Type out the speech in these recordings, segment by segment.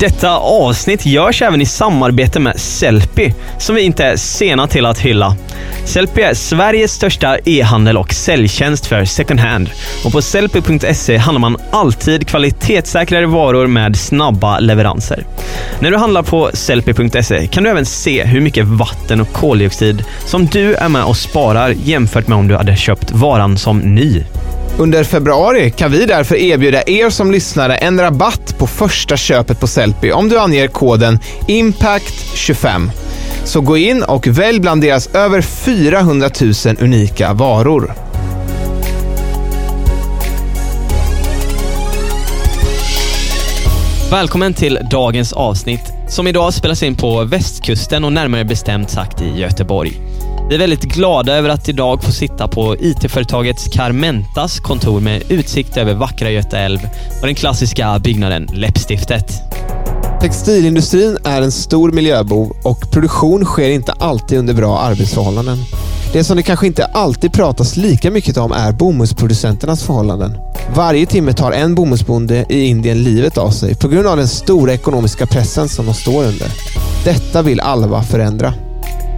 Detta avsnitt görs även i samarbete med Sellpy, som vi inte är sena till att hylla. Sellpy är Sveriges största e-handel och säljtjänst för second hand. Och på sellpy.se handlar man alltid kvalitetssäkrare varor med snabba leveranser. När du handlar på sellpy.se kan du även se hur mycket vatten och koldioxid som du är med och sparar jämfört med om du hade köpt varan som ny. Under februari kan vi därför erbjuda er som lyssnare en rabatt på första köpet på Sellpy om du anger koden IMPACT25. Så gå in och välj bland deras över 400 000 unika varor. Välkommen till dagens avsnitt som idag spelas in på västkusten och närmare bestämt sagt i Göteborg. Vi är väldigt glada över att idag få sitta på IT-företagets Carmentas kontor med utsikt över vackra Göta älv och den klassiska byggnaden Läppstiftet. Textilindustrin är en stor miljöbov och produktion sker inte alltid under bra arbetsförhållanden. Det som det kanske inte alltid pratas lika mycket om är bomullsproducenternas förhållanden. Varje timme tar en bomullsbonde i Indien livet av sig på grund av den stora ekonomiska pressen som de står under. Detta vill Alva förändra.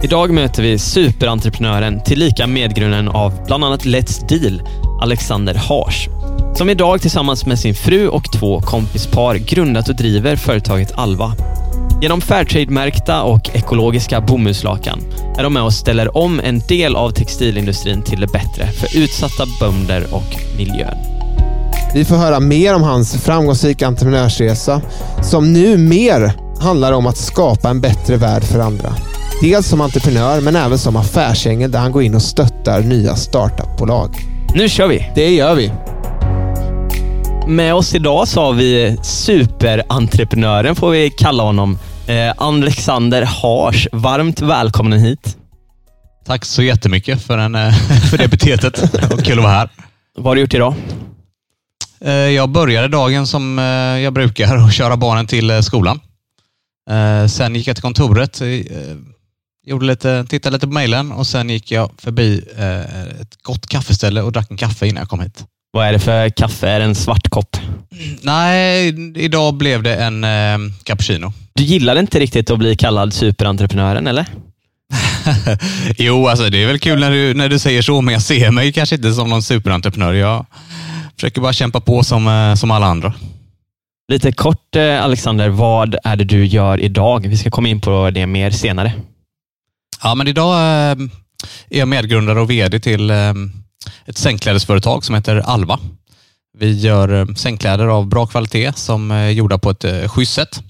Idag möter vi superentreprenören tillika medgrundaren av bland annat Let's Deal, Alexander Hars, som idag tillsammans med sin fru och två kompispar grundat och driver företaget Alva. Genom Fairtrade-märkta och ekologiska bomullslakan är de med och ställer om en del av textilindustrin till det bättre för utsatta bönder och miljön. Vi får höra mer om hans framgångsrika entreprenörsresa som nu mer handlar om att skapa en bättre värld för andra. Dels som entreprenör men även som affärsängel där han går in och stöttar nya startupbolag. Nu kör vi! Det gör vi. Med oss idag så har vi superentreprenören, får vi kalla honom, eh, Alexander Hars. Varmt välkommen hit. Tack så jättemycket för, en, eh, för det epitetet. och kul att vara här. Vad har du gjort idag? Eh, Jag började dagen som eh, jag brukar och köra barnen till skolan. Sen gick jag till kontoret, gjorde lite, tittade lite på mejlen och sen gick jag förbi ett gott kaffeställe och drack en kaffe innan jag kom hit. Vad är det för kaffe? Är det en svart kopp? Nej, idag blev det en eh, cappuccino. Du gillade inte riktigt att bli kallad superentreprenören, eller? jo, alltså det är väl kul när du, när du säger så, men jag ser mig kanske inte som någon superentreprenör. Jag försöker bara kämpa på som, eh, som alla andra. Lite kort eh, Alexander, vad är det du gör idag? Vi ska komma in på det mer senare. Ja, men idag eh, är jag medgrundare och VD till eh, ett sängklädesföretag som heter Alva. Vi gör eh, sängkläder av bra kvalitet som är gjorda på ett schysst sätt.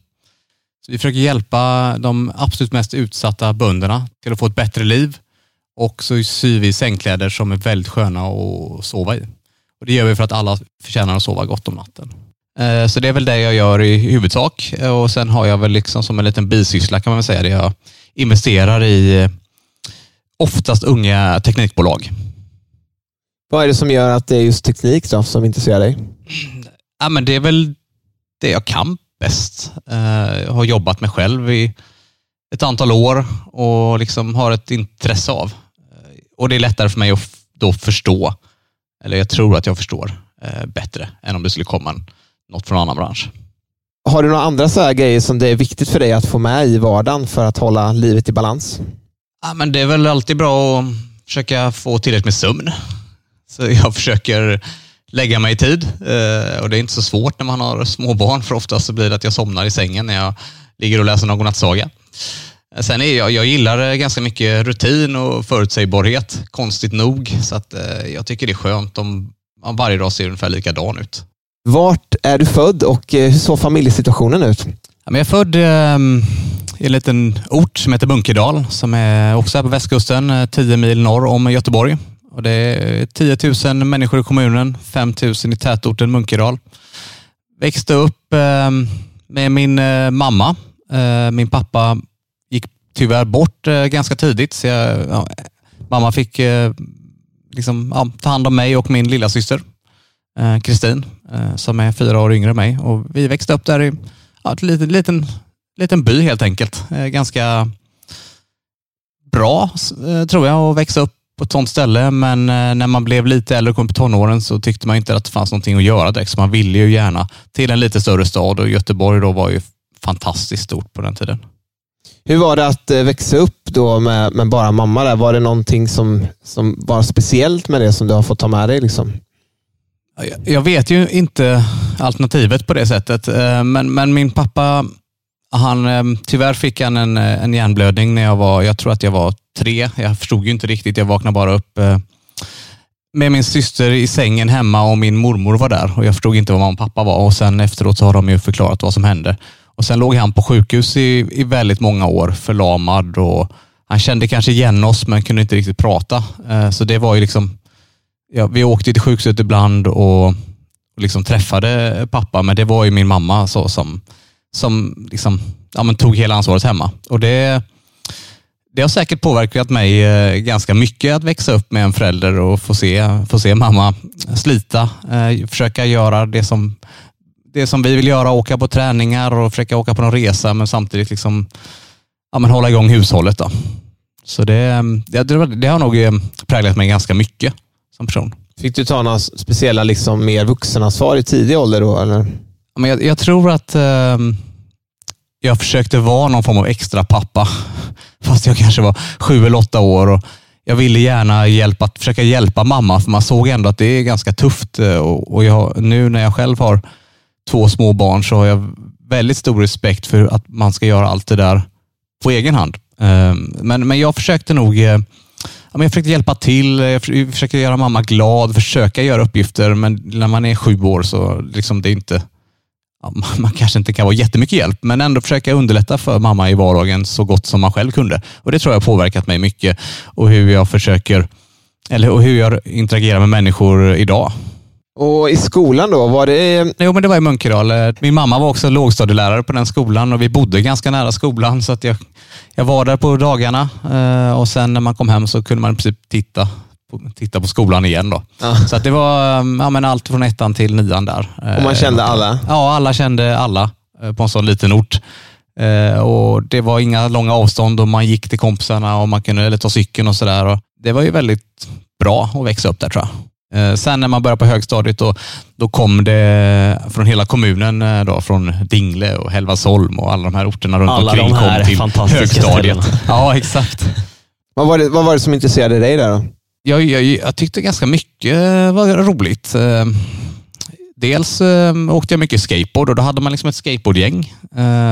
Vi försöker hjälpa de absolut mest utsatta bönderna till att få ett bättre liv och så syr vi sängkläder som är väldigt sköna att sova i. Och Det gör vi för att alla förtjänar att sova gott om natten. Så det är väl det jag gör i huvudsak och sen har jag väl liksom som en liten bisyssla kan man väl säga det jag investerar i oftast unga teknikbolag. Vad är det som gör att det är just teknik då, som intresserar dig? Ja, men det är väl det jag kan bäst. Jag har jobbat med själv i ett antal år och liksom har ett intresse av. Och Det är lättare för mig att då förstå, eller jag tror att jag förstår bättre än om det skulle komma något från en annan bransch. Har du några andra så grejer som det är viktigt för dig att få med i vardagen för att hålla livet i balans? Ja, men det är väl alltid bra att försöka få tillräckligt med sömn. Så jag försöker lägga mig i tid eh, och det är inte så svårt när man har småbarn för oftast så blir det att jag somnar i sängen när jag ligger och läser någon godnattsaga. Eh, sen är jag, jag gillar eh, ganska mycket rutin och förutsägbarhet, konstigt nog. Så att, jag tycker det är skönt om, om varje dag ser ungefär likadan ut. Vart är du född och eh, hur såg familjesituationen ut? Jag är född ehm, i en liten ort som heter Munkedal som är också här på västkusten, eh, 10 mil norr om Göteborg. Och det är 10 000 människor i kommunen, 5 000 i tätorten Munkedal. Växte upp ehm, med min eh, mamma. Min pappa gick tyvärr bort ganska tidigt. Så jag, ja, mamma fick liksom, ja, ta hand om mig och min lilla syster Eh, Kristin, eh, som är fyra år yngre än mig. Och vi växte upp där i ja, en liten, liten, liten by helt enkelt. Eh, ganska bra tror jag att växa upp på ett sånt ställe, men när man blev lite äldre och kom på tonåren så tyckte man inte att det fanns någonting att göra direkt, så man ville ju gärna till en lite större stad och Göteborg då var ju fantastiskt stort på den tiden. Hur var det att växa upp då med, med bara mamma? Där? Var det någonting som, som var speciellt med det som du har fått ta med dig? Liksom? Jag vet ju inte alternativet på det sättet, eh, men, men min pappa, han, eh, tyvärr fick han en, eh, en hjärnblödning när jag var, jag tror att jag var tre. Jag förstod ju inte riktigt. Jag vaknade bara upp med min syster i sängen hemma och min mormor var där och jag förstod inte vad mamma och pappa var och sen efteråt så har de ju förklarat vad som hände. Och Sen låg han på sjukhus i, i väldigt många år, förlamad och han kände kanske igen oss men kunde inte riktigt prata. Så det var ju liksom, ja, vi åkte till sjukhuset ibland och, och liksom träffade pappa men det var ju min mamma så, som, som liksom, ja, men tog hela ansvaret hemma. Och det det har säkert påverkat mig eh, ganska mycket att växa upp med en förälder och få se, få se mamma slita, eh, försöka göra det som, det som vi vill göra, åka på träningar och försöka åka på någon resa men samtidigt liksom, ja, men hålla igång hushållet. Då. Så det, det, det har nog eh, präglat mig ganska mycket som person. Fick du ta några speciella liksom, mer vuxenansvar i tidig ålder då? Eller? Men jag, jag tror att eh, jag försökte vara någon form av extra pappa fast jag kanske var sju eller åtta år. Och jag ville gärna hjälpa, försöka hjälpa mamma, för man såg ändå att det är ganska tufft. Eh, och jag, nu när jag själv har två små barn så har jag väldigt stor respekt för att man ska göra allt det där på egen hand. Ehm, men, men jag försökte nog men jag försökte hjälpa till, jag försökte göra mamma glad, försöka göra uppgifter, men när man är sju år så liksom det är inte man kanske inte kan vara jättemycket hjälp, men ändå försöka underlätta för mamma i vardagen så gott som man själv kunde. Och Det tror jag har påverkat mig mycket och hur jag försöker, eller hur jag interagerar med människor idag. Och i skolan då? Var det... Jo, men det var i Munkedal. Min mamma var också lågstadielärare på den skolan och vi bodde ganska nära skolan så att jag, jag var där på dagarna eh, och sen när man kom hem så kunde man i princip titta titta på skolan igen. Då. Ja. Så att det var um, ja, men allt från ettan till nian där. Och man kände eh, alla? Ja, alla kände alla eh, på en sån liten ort. Eh, och Det var inga långa avstånd och man gick till kompisarna och man kunde eller ta cykeln och sådär. Det var ju väldigt bra att växa upp där tror jag. Sen när man började på högstadiet då, då kom det från hela kommunen, då, från Dingle och Hälvasholm och alla de här orterna runt alla omkring kom till högstadiet. Ja, exakt. Vad var, det, vad var det som intresserade dig där då? jag, jag, jag tyckte ganska mycket var roligt. Eh, dels åkte jag mycket skateboard och då hade man liksom ett skateboardgäng.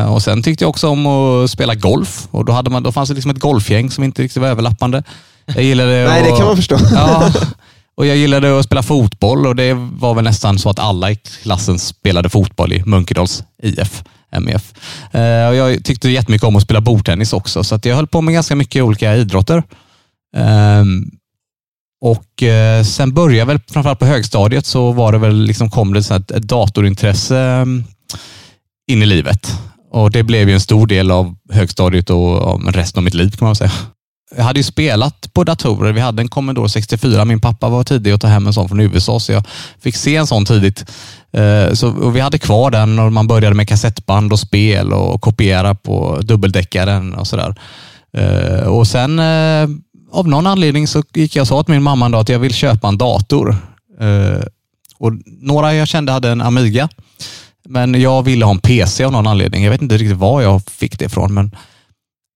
Och Sen tyckte jag också om att spela golf och då, hade man, då fanns det liksom ett golfgäng som inte riktigt var överlappande. Jag gillade Nej, och, det kan man förstå. Ja, och jag gillade att spela fotboll och det var väl nästan så att alla i klassen spelade fotboll i Munkedals IF. MEF. Eh, och jag tyckte jättemycket om att spela bordtennis också, så att jag höll på med ganska mycket olika idrotter. Ehm, och eh, sen började väl, framförallt på högstadiet, så var det väl liksom, kom det så ett, datorintresse ehm, in i livet. Och det blev ju en stor del av högstadiet och resten av mitt liv kan man säga. Jag hade ju spelat på datorer. Vi hade en Commodore 64. Min pappa var tidig att ta hem en sån från USA, så jag fick se en sån tidigt. Eh, så, och vi hade kvar den och man började med kassettband och spel och kopiera på dubbeldäckaren och sådär. Eh, och sen eh, av någon anledning så gick jag och sa till min mamma då att jag vill köpa en dator. Och några jag kände hade en Amiga, men jag ville ha en PC av någon anledning. Jag vet inte riktigt var jag fick det ifrån, men,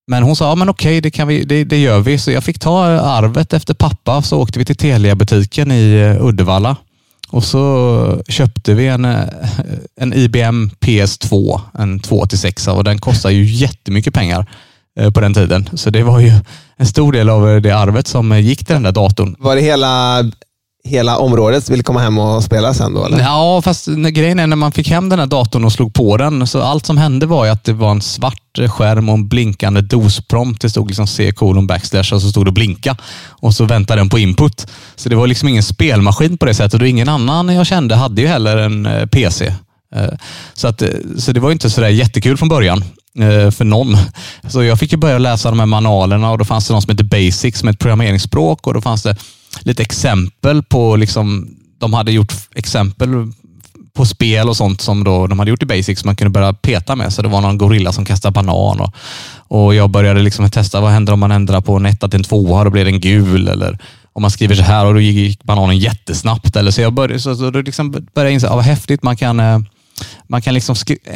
men hon sa, ja, men okej, det, kan vi, det, det gör vi. Så jag fick ta arvet efter pappa, så åkte vi till Telia-butiken i eh, Uddevalla Och så köpte vi en, eh, en IBM PS2, en 2-6 och den kostar ju jättemycket pengar eh, på den tiden. Så det var ju en stor del av det arvet som gick till den där datorn. Var det hela, hela området ville komma hem och spela sen då? Eller? Ja, fast grejen är när man fick hem den här datorn och slog på den, så allt som hände var ju att det var en svart skärm och en blinkande dosprompt. Det stod liksom C kolon backslash och så stod det blinka och så väntade den på input. Så det var liksom ingen spelmaskin på det sättet och ingen annan jag kände hade ju heller en eh, PC. Eh, så, att, eh, så det var inte sådär jättekul från början Eh, för någon. Så jag fick ju börja läsa de här manualerna och då fanns det någon som hette Basic som är ett programmeringsspråk och då fanns det lite exempel på, liksom, de hade gjort exempel på spel och sånt som då de hade gjort i Basic som man kunde börja peta med. Så det var någon gorilla som kastade banan och, och jag började liksom testa vad händer om man ändrar på en etta till en tvåa, då blir den gul eller om man skriver så här och då gick bananen jättesnabbt. Eller så jag började, så, så då liksom började jag inse, ja, vad häftigt man kan eh, man kan liksom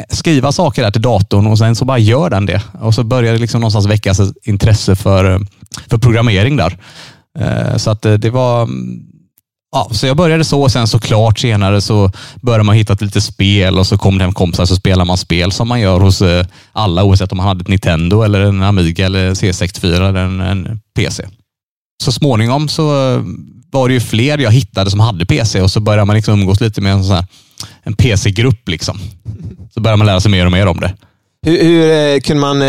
skriva saker där till datorn och sen så bara gör den det. Och så börjar det liksom någonstans väckas ett intresse för, för programmering där. Eh, så att eh, det var mm, Ja, så jag började så och sen såklart senare så började man hitta lite spel och så kom det hem kompisar så spelar man spel som man gör hos eh, alla oavsett om man hade ett Nintendo eller en Amiga eller C64 eller en, en PC. Så småningom så var det ju fler jag hittade som hade PC och så började man liksom umgås lite med en, sån här, en PC-grupp. Liksom. Så började man lära sig mer och mer om det. Hur, hur kunde man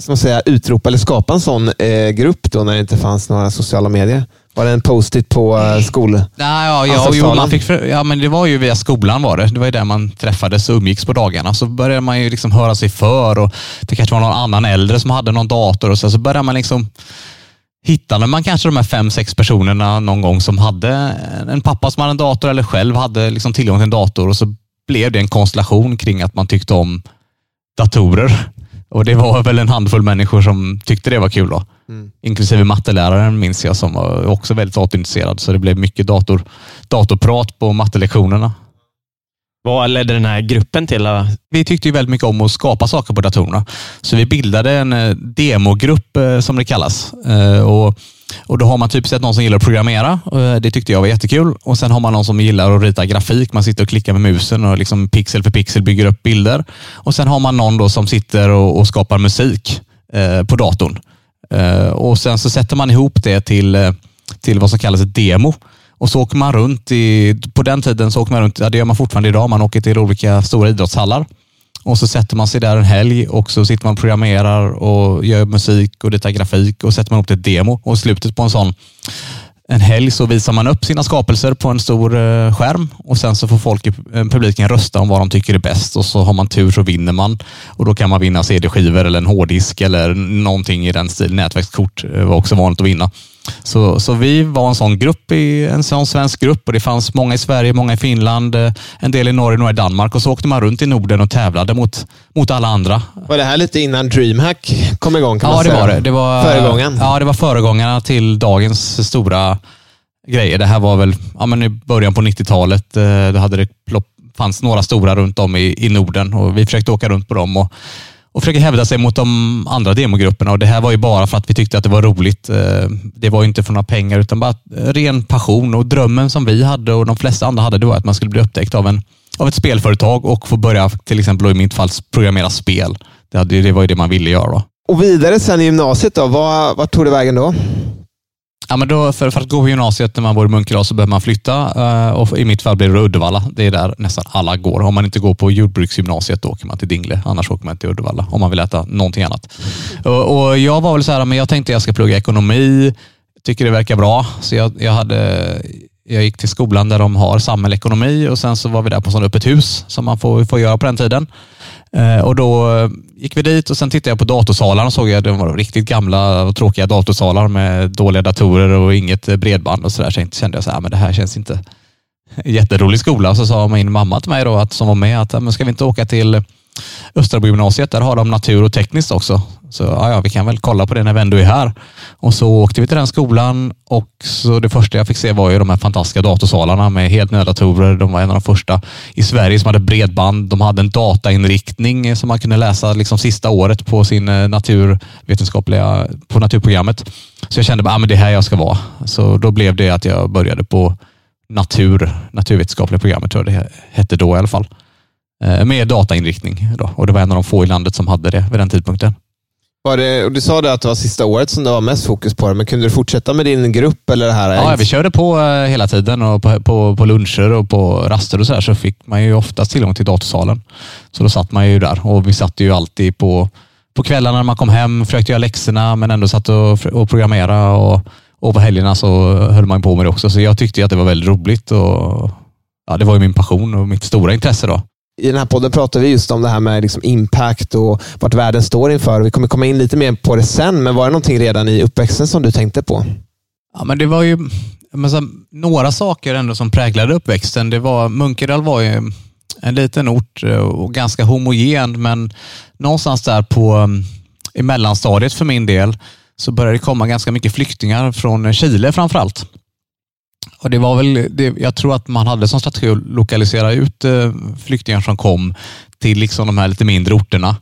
som säga, utropa eller skapa en sån eh, grupp då när det inte fanns några sociala medier? Var det en post-it på uh, skol... Nej, ja, ja, jo, man fick, ja, men det var ju via skolan var det. Det var ju där man träffades och umgicks på dagarna. Så började man ju liksom höra sig för och det kanske var någon annan äldre som hade någon dator och så, så började man liksom hittade man kanske de här fem, sex personerna någon gång som hade en pappa som hade en dator eller själv hade liksom tillgång till en dator och så blev det en konstellation kring att man tyckte om datorer. Och det var väl en handfull människor som tyckte det var kul. Då. Mm. Inklusive matteläraren minns jag som var också väldigt datorintresserad. Så det blev mycket dator, datorprat på mattelektionerna. Vad ledde den här gruppen till? Vi tyckte ju väldigt mycket om att skapa saker på datorerna. Så vi bildade en eh, demogrupp eh, som det kallas. Eh, och, och Då har man typ sett någon som gillar att programmera. Det tyckte jag var jättekul. Och Sen har man någon som gillar att rita grafik. Man sitter och klickar med musen och liksom pixel för pixel bygger upp bilder. Och Sen har man någon då som sitter och, och skapar musik på datorn. Och Sen så sätter man ihop det till, till vad som kallas ett demo. Och så åker man runt. I, på den tiden så åker man runt, ja, det gör man fortfarande idag, man åker till olika stora idrottshallar. Och så sätter man sig där en helg och så sitter man och programmerar och gör musik och ritar grafik och sätter man upp till ett demo. Och i slutet på en sån en helg så visar man upp sina skapelser på en stor eh, skärm och sen så får folk i eh, publiken rösta om vad de tycker är bäst och så har man tur så vinner man. Och då kan man vinna CD-skivor eller en hårddisk eller någonting i den stilen. Nätverkskort eh, var också vanligt att vinna. Så, så vi var en sån grupp, i, en sån svensk grupp och det fanns många i Sverige, många i Finland, en del i Norge, några i Danmark och så åkte man runt i Norden och tävlade mot, mot alla andra. Var det här lite innan DreamHack kom igång? Kan ja, man det säga? var det. det var, Föregångaren? Ja, det var föregångarna till dagens stora grejer. Det här var väl ja, men i början på 90-talet. Eh, då hade det plopp, fanns några stora runt om i, i Norden och vi försökte åka runt på dem och, och försöka hävda sig mot de andra demogrupperna. Och det här var ju bara för att vi tyckte att det var roligt. Eh, det var ju inte för några pengar utan bara ren passion och drömmen som vi hade och de flesta andra hade, det var att man skulle bli upptäckt av, en, av ett spelföretag och få börja, till exempel i mitt fall, programmera spel. Det, hade, det var ju det man ville göra. Då. Och vidare sen i gymnasiet, då, vad, vart tog det vägen då? Ja, men då, för, för att gå på gymnasiet när man bor i Munkedal så behöver man flytta uh, och i mitt fall blir det Uddevalla. Det är där nästan alla går. Om man inte går på jordbruksgymnasiet då åker man till Dingle. Annars åker man till Uddevalla om man vill äta någonting annat. Och, och jag var väl så här, men jag tänkte jag ska plugga ekonomi. Tycker det verkar bra. Så jag, jag, hade, jag gick till skolan där de har samhällsekonomi och sen så var vi där på sån öppet hus som man får, får göra på den tiden. Eh, och då eh, gick vi dit och sen tittade jag på datorsalarna och såg att de var riktigt gamla och tråkiga datorsalar med dåliga datorer och inget eh, bredband och sådär. Så kände jag så här, ah, men det här känns inte jätterolig skola. Så sa min mamma till mig då, att, som var med att ah, men ska vi inte åka till Östrabo gymnasiet, där har de natur och tekniskt också. Så ja, ja, vi kan väl kolla på det när vi ändå är här. Och så åkte vi till den skolan och så det första jag fick se var ju de här fantastiska datorsalarna med helt nya datorer. De var en av de första i Sverige som hade bredband. De hade en datainriktning som man kunde läsa liksom sista året på sin eh, naturvetenskapliga, på naturprogrammet. Så jag kände att ah, det här jag ska vara. Så då blev det att jag började på natur, naturvetenskapliga programmet tror jag det hette då i alla fall. Eh, med datainriktning då. och det var en av de få i landet som hade det vid den tidpunkten. Var det, och du sa det att det var sista året som det var mest fokus på det, men kunde du fortsätta med din grupp? Eller det här? Ja, vi körde på eh, hela tiden och på, på, på luncher och på raster och så här, så fick man ju oftast tillgång till datorsalen. Så då satt man ju där och vi satt ju alltid på, på kvällarna när man kom hem, försökte göra läxorna men ändå satt och, och programmera och, och på helgerna så höll man på med det också. Så jag tyckte att det var väldigt roligt och ja, det var ju min passion och mitt stora intresse då. I den här podden pratar vi just om det här med liksom impact och vart världen står inför. Vi kommer komma in lite mer på det sen, men var det någonting redan i uppväxten som du tänkte på? Ja, men det var ju så, några saker ändå som präglade uppväxten. Det var, Munkedal var ju en liten ort eh, och ganska homogen, men någonstans där på eh, i mellanstadiet för min del så började det komma ganska mycket flyktingar från Chile framförallt. Och det var väl, det, jag tror att man hade som strategi att lokalisera ut eh, flyktingar som kom till liksom de här lite mindre orterna.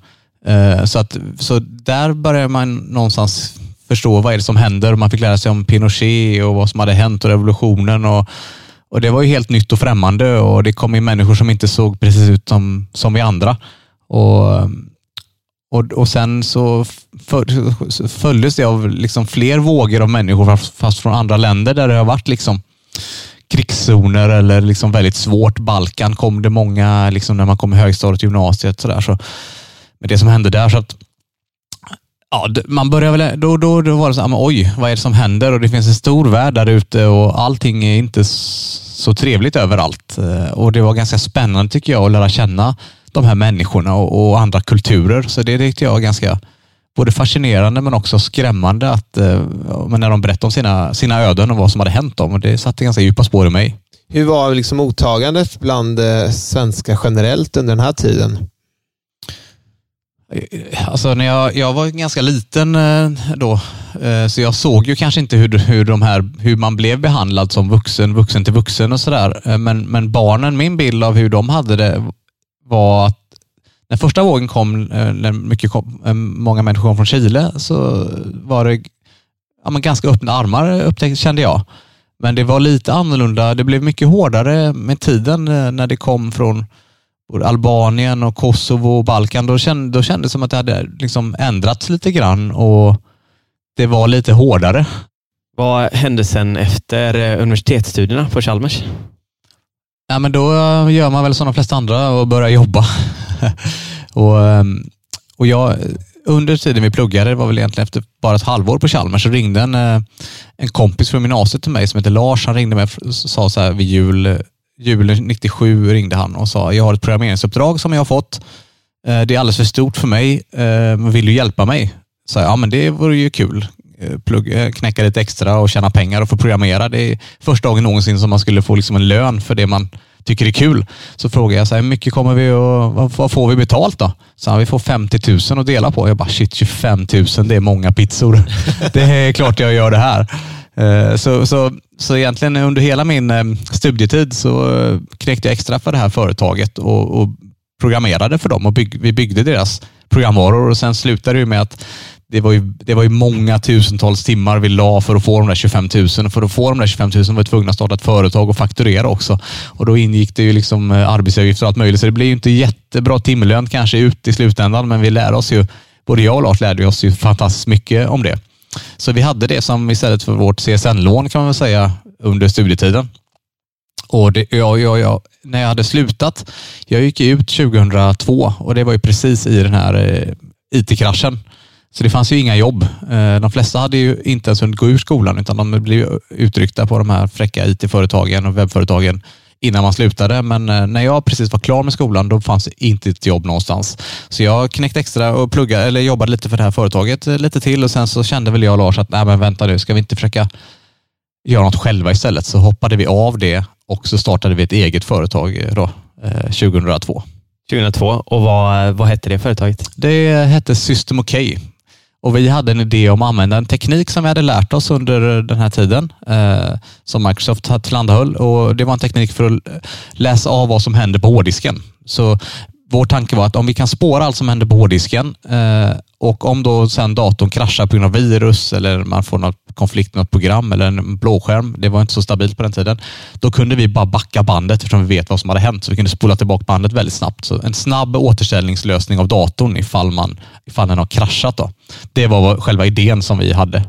Eh, så, att, så där började man någonstans förstå vad är det som händer. Man fick lära sig om Pinochet och vad som hade hänt och revolutionen. Och, och Det var ju helt nytt och främmande och det kom in människor som inte såg precis ut som, som vi andra. Och, och, och sen så följdes det av liksom fler vågor av människor fast från andra länder där det har varit liksom krigszoner eller liksom väldigt svårt. Balkan kom det många liksom när man kom i högstadiet och gymnasiet. Så där, så, med det som hände där. så att Ja, man börjar väl, då, då, då var det så här, oj, vad är det som händer? Och det finns en stor värld där ute och allting är inte så trevligt överallt. Eh, och det var ganska spännande tycker jag att lära känna de här människorna och, och andra kulturer. Så det tyckte jag var ganska både fascinerande men också skrämmande att, eh, när de berättade om sina, sina öden och vad som hade hänt dem. Och det satte ganska djupa spår i mig. Hur var liksom mottagandet bland eh, svenskar generellt under den här tiden? Alltså när jag, jag var ganska liten eh, då, så jag såg ju kanske inte hur, hur, de här, hur man blev behandlad som vuxen, vuxen till vuxen och sådär. Men, men barnen, min bild av hur de hade det var att när första vågen kom, eh, när mycket kom, eh, många människor kom från Chile, så var det ja, men ganska öppna armar upptäckte, kände jag. Men det var lite annorlunda. Det blev mycket hårdare med tiden eh, när det kom från Albanien och Kosovo och Balkan. Då, kände, då kändes det som att det hade liksom ändrats lite grann och det var lite hårdare. Vad hände sen efter universitetsstudierna på Chalmers? Ja, men då gör man väl som de flesta andra och börjar jobba. och, ehm, och jag, under tiden vi pluggade, det var väl egentligen efter bara ett halvår på Chalmers, så ringde en, eh, en kompis från gymnasiet till mig som heter Lars. Han ringde mig och sa så här vid jul, julen 97 ringde han och sa, jag har ett programmeringsuppdrag som jag har fått. Eh, det är alldeles för stort för mig. Eh, vill du hjälpa mig? Så ja, men det vore ju kul. Eh, Plugga, knäcka lite extra och tjäna pengar och få programmera. Det är första gången någonsin som man skulle få liksom en lön för det man tycker det är kul. Så frågar jag så här, hur mycket kommer vi och vad får vi betalt då? Så han, vi får 50 000 att dela på. Jag bara, shit 25 000, det är många pizzor. det är klart jag gör det här. Eh, så, så, så egentligen under hela min eh, studietid så eh, knäckte jag extra för det här företaget och, och programmerade för dem och bygg, vi byggde deras programvaror och sen slutade det med att det var, ju, det var ju många tusentals timmar vi la för att få de där 25 000. För att få de där 25 000 var vi tvungna att starta ett företag och fakturera också. Och då ingick det ju liksom eh, arbetsgivaravgifter och allt möjligt. Så det blev ju inte jättebra timlön kanske ut i slutändan, men vi lärde oss ju, både jag och Lars lärde oss ju fantastiskt mycket om det. Så vi hade det som istället för vårt CSN-lån kan man väl säga under studietiden. Och det, ja, ja, ja, när jag hade slutat, jag gick ut 2002 och det var ju precis i den här eh, IT-kraschen. Så det fanns ju inga jobb. Eh, de flesta hade ju inte ens hunnit gå ur skolan utan de blev utryckta på de här fräcka IT-företagen och webbföretagen innan man slutade. Men eh, när jag precis var klar med skolan, då fanns det inte ett jobb någonstans. Så jag knäckte extra och pluggade, eller jobbade lite för det här företaget eh, lite till och sen så kände väl jag och Lars att, nej men vänta nu, ska vi inte försöka göra något själva istället? Så hoppade vi av det och så startade vi ett eget företag då, 2002. 2002 och vad, vad hette det företaget? Det hette System OK och vi hade en idé om att använda en teknik som vi hade lärt oss under den här tiden eh, som Microsoft tillhandahöll. Och det var en teknik för att läsa av vad som händer på hårddisken. Så vår tanke var att om vi kan spåra allt som händer på hårddisken eh, och om då sen datorn kraschar på grund av virus eller man får något konflikt med något program eller en blåskärm, det var inte så stabilt på den tiden, då kunde vi bara backa bandet eftersom vi vet vad som hade hänt. Så vi kunde spola tillbaka bandet väldigt snabbt. Så en snabb återställningslösning av datorn ifall, man, ifall den har kraschat. Då. Det var själva idén som vi hade.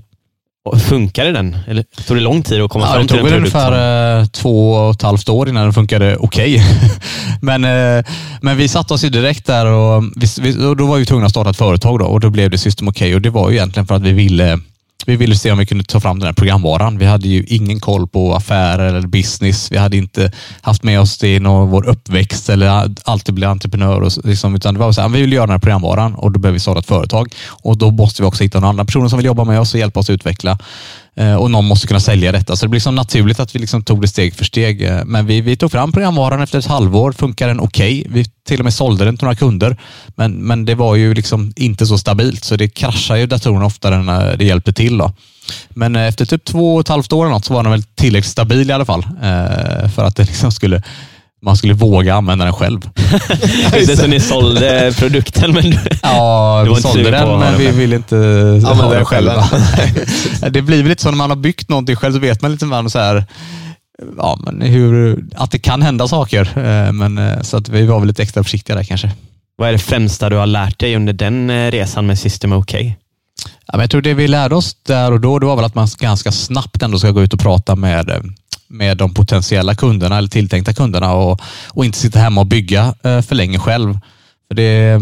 Funkade den? Eller tog det lång tid att komma Ja, fram det till tog en väl produkt? ungefär eh, två och ett halvt år innan den funkade okej. men, eh, men vi satte oss ju direkt där och, vi, vi, och då var vi tvungna att starta ett företag då, och då blev det System OK och det var ju egentligen för att vi ville vi ville se om vi kunde ta fram den här programvaran. Vi hade ju ingen koll på affärer eller business. Vi hade inte haft med oss det i någon, vår uppväxt eller alltid bli entreprenör. Och, liksom, utan det var så här, vi vill göra den här programvaran och då behöver vi starta ett företag. Och då måste vi också hitta några andra personer som vill jobba med oss och hjälpa oss att utveckla. Eh, och någon måste kunna sälja detta. Så det blir liksom naturligt att vi liksom tog det steg för steg. Eh, men vi, vi tog fram programvaran efter ett halvår. Funkar den okej? Vi till och med sålde den till några kunder. Men, men det var ju liksom inte så stabilt, så det kraschar ju datorerna oftare än det hjälpte till. Då. Men eh, efter typ två och ett halvt år eller något så var den väl tillräckligt stabil i alla fall. För att det liksom skulle, man skulle våga använda den själv. Just det, så ni sålde produkten men du... Ja, Du vi sålde den, ha men den vi ville inte ha Använda den den själva. det blir väl lite så när man har byggt någonting själv så vet man lite mer så här, ja, men hur, att det kan hända saker. Eh, Men, eh, så att vi var väl lite extra försiktiga där kanske. Vad är det främsta du har lärt dig under den eh, resan med System OK? Ja, men jag tror det vi lärde oss där och då, det var väl att man ganska snabbt ändå ska gå ut och prata med, med de potentiella kunderna eller tilltänkta kunderna och, och inte sitta hemma och bygga eh, för länge själv. För det,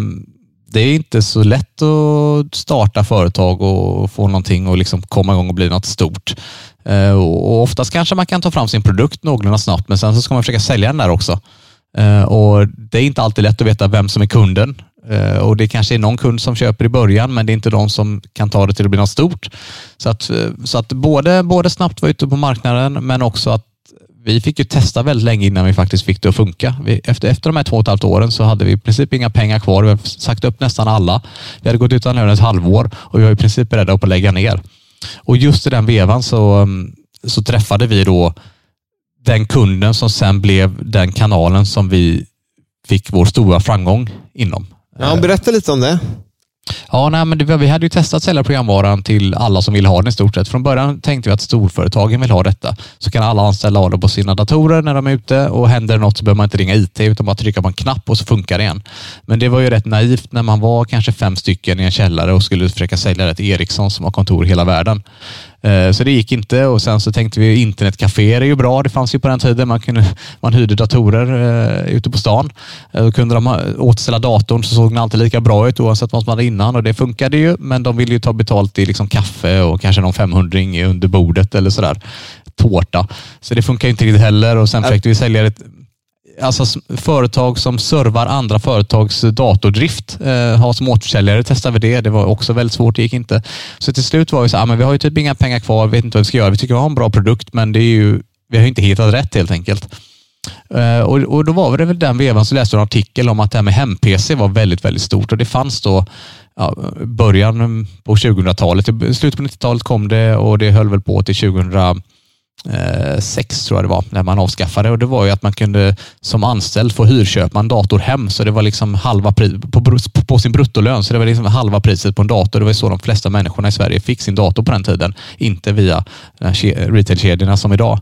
det är inte så lätt att starta företag och få någonting och liksom komma igång och bli något stort. Eh, och oftast kanske man kan ta fram sin produkt någorlunda snabbt, men sen så ska man försöka sälja den där också. Eh, och Det är inte alltid lätt att veta vem som är kunden. Eh, och Det kanske är någon kund som köper i början, men det är inte de som kan ta det till att bli något stort. Så att, eh, så att både, både snabbt vara ute på marknaden, men också att vi fick ju testa väldigt länge innan vi faktiskt fick det att funka. Vi, efter, efter de här två och ett halvt åren så hade vi i princip inga pengar kvar. Vi hade sagt upp nästan alla. Vi hade gått utan lön ett halvår och vi var i princip beredda på att lägga ner. Och just i den vevan så, mm, så träffade vi då den kunden som sen blev den kanalen som vi fick vår stora framgång inom. Ja, berätta lite om det. Ja, nej, men det, vi hade ju testat sälja programvaran till alla som vill ha den i stort sett. Från början tänkte vi att storföretagen vill ha detta. Så kan alla anställda ha det på sina datorer när de är ute och händer det något så behöver man inte ringa IT utan bara trycka på en knapp och så funkar det igen. Men det var ju rätt naivt när man var kanske fem stycken i en källare och skulle försöka sälja det till Ericsson som har kontor i hela världen. Eh, Så det gick inte och sen så tänkte vi internetcaféer är ju bra. Det fanns ju på den tiden. Man, kunde, man hyrde datorer eh, ute på stan. Eh, och kunde de återställa datorn så såg den alltid lika bra ut oavsett vad som hade innan och det funkade ju. Men de ville ju ta betalt i liksom kaffe och kanske någon 500 under bordet eller sådär. Tårta. Så det funkar inte riktigt heller och sen försökte vi sälja ett Alltså företag som servar andra företags datordrift, eh, har som återförsäljare, testade vi det. Det var också väldigt svårt, det gick inte. Så till slut var vi så här, ah, men vi har ju typ inga pengar kvar, vet inte vad vi ska göra. Vi tycker vi har en bra produkt, men det är ju, vi har ju inte hittat rätt helt enkelt. Eh, och, och då var det väl den vevan så läste jag en artikel om att det här med hem-PC var väldigt, väldigt stort och det fanns då ja, början på 2000-talet. I slutet på 90-talet kom det och det höll väl på till Eh, sex, tror jag det var, när man avskaffade och det var ju att man kunde som anställd få hyrköpa en dator hem så det var liksom halva pris på, på sin bruttolön så det var liksom halva priset på en dator. Det var ju så de flesta människorna i Sverige fick sin dator på den tiden, inte via retailkedjorna som idag.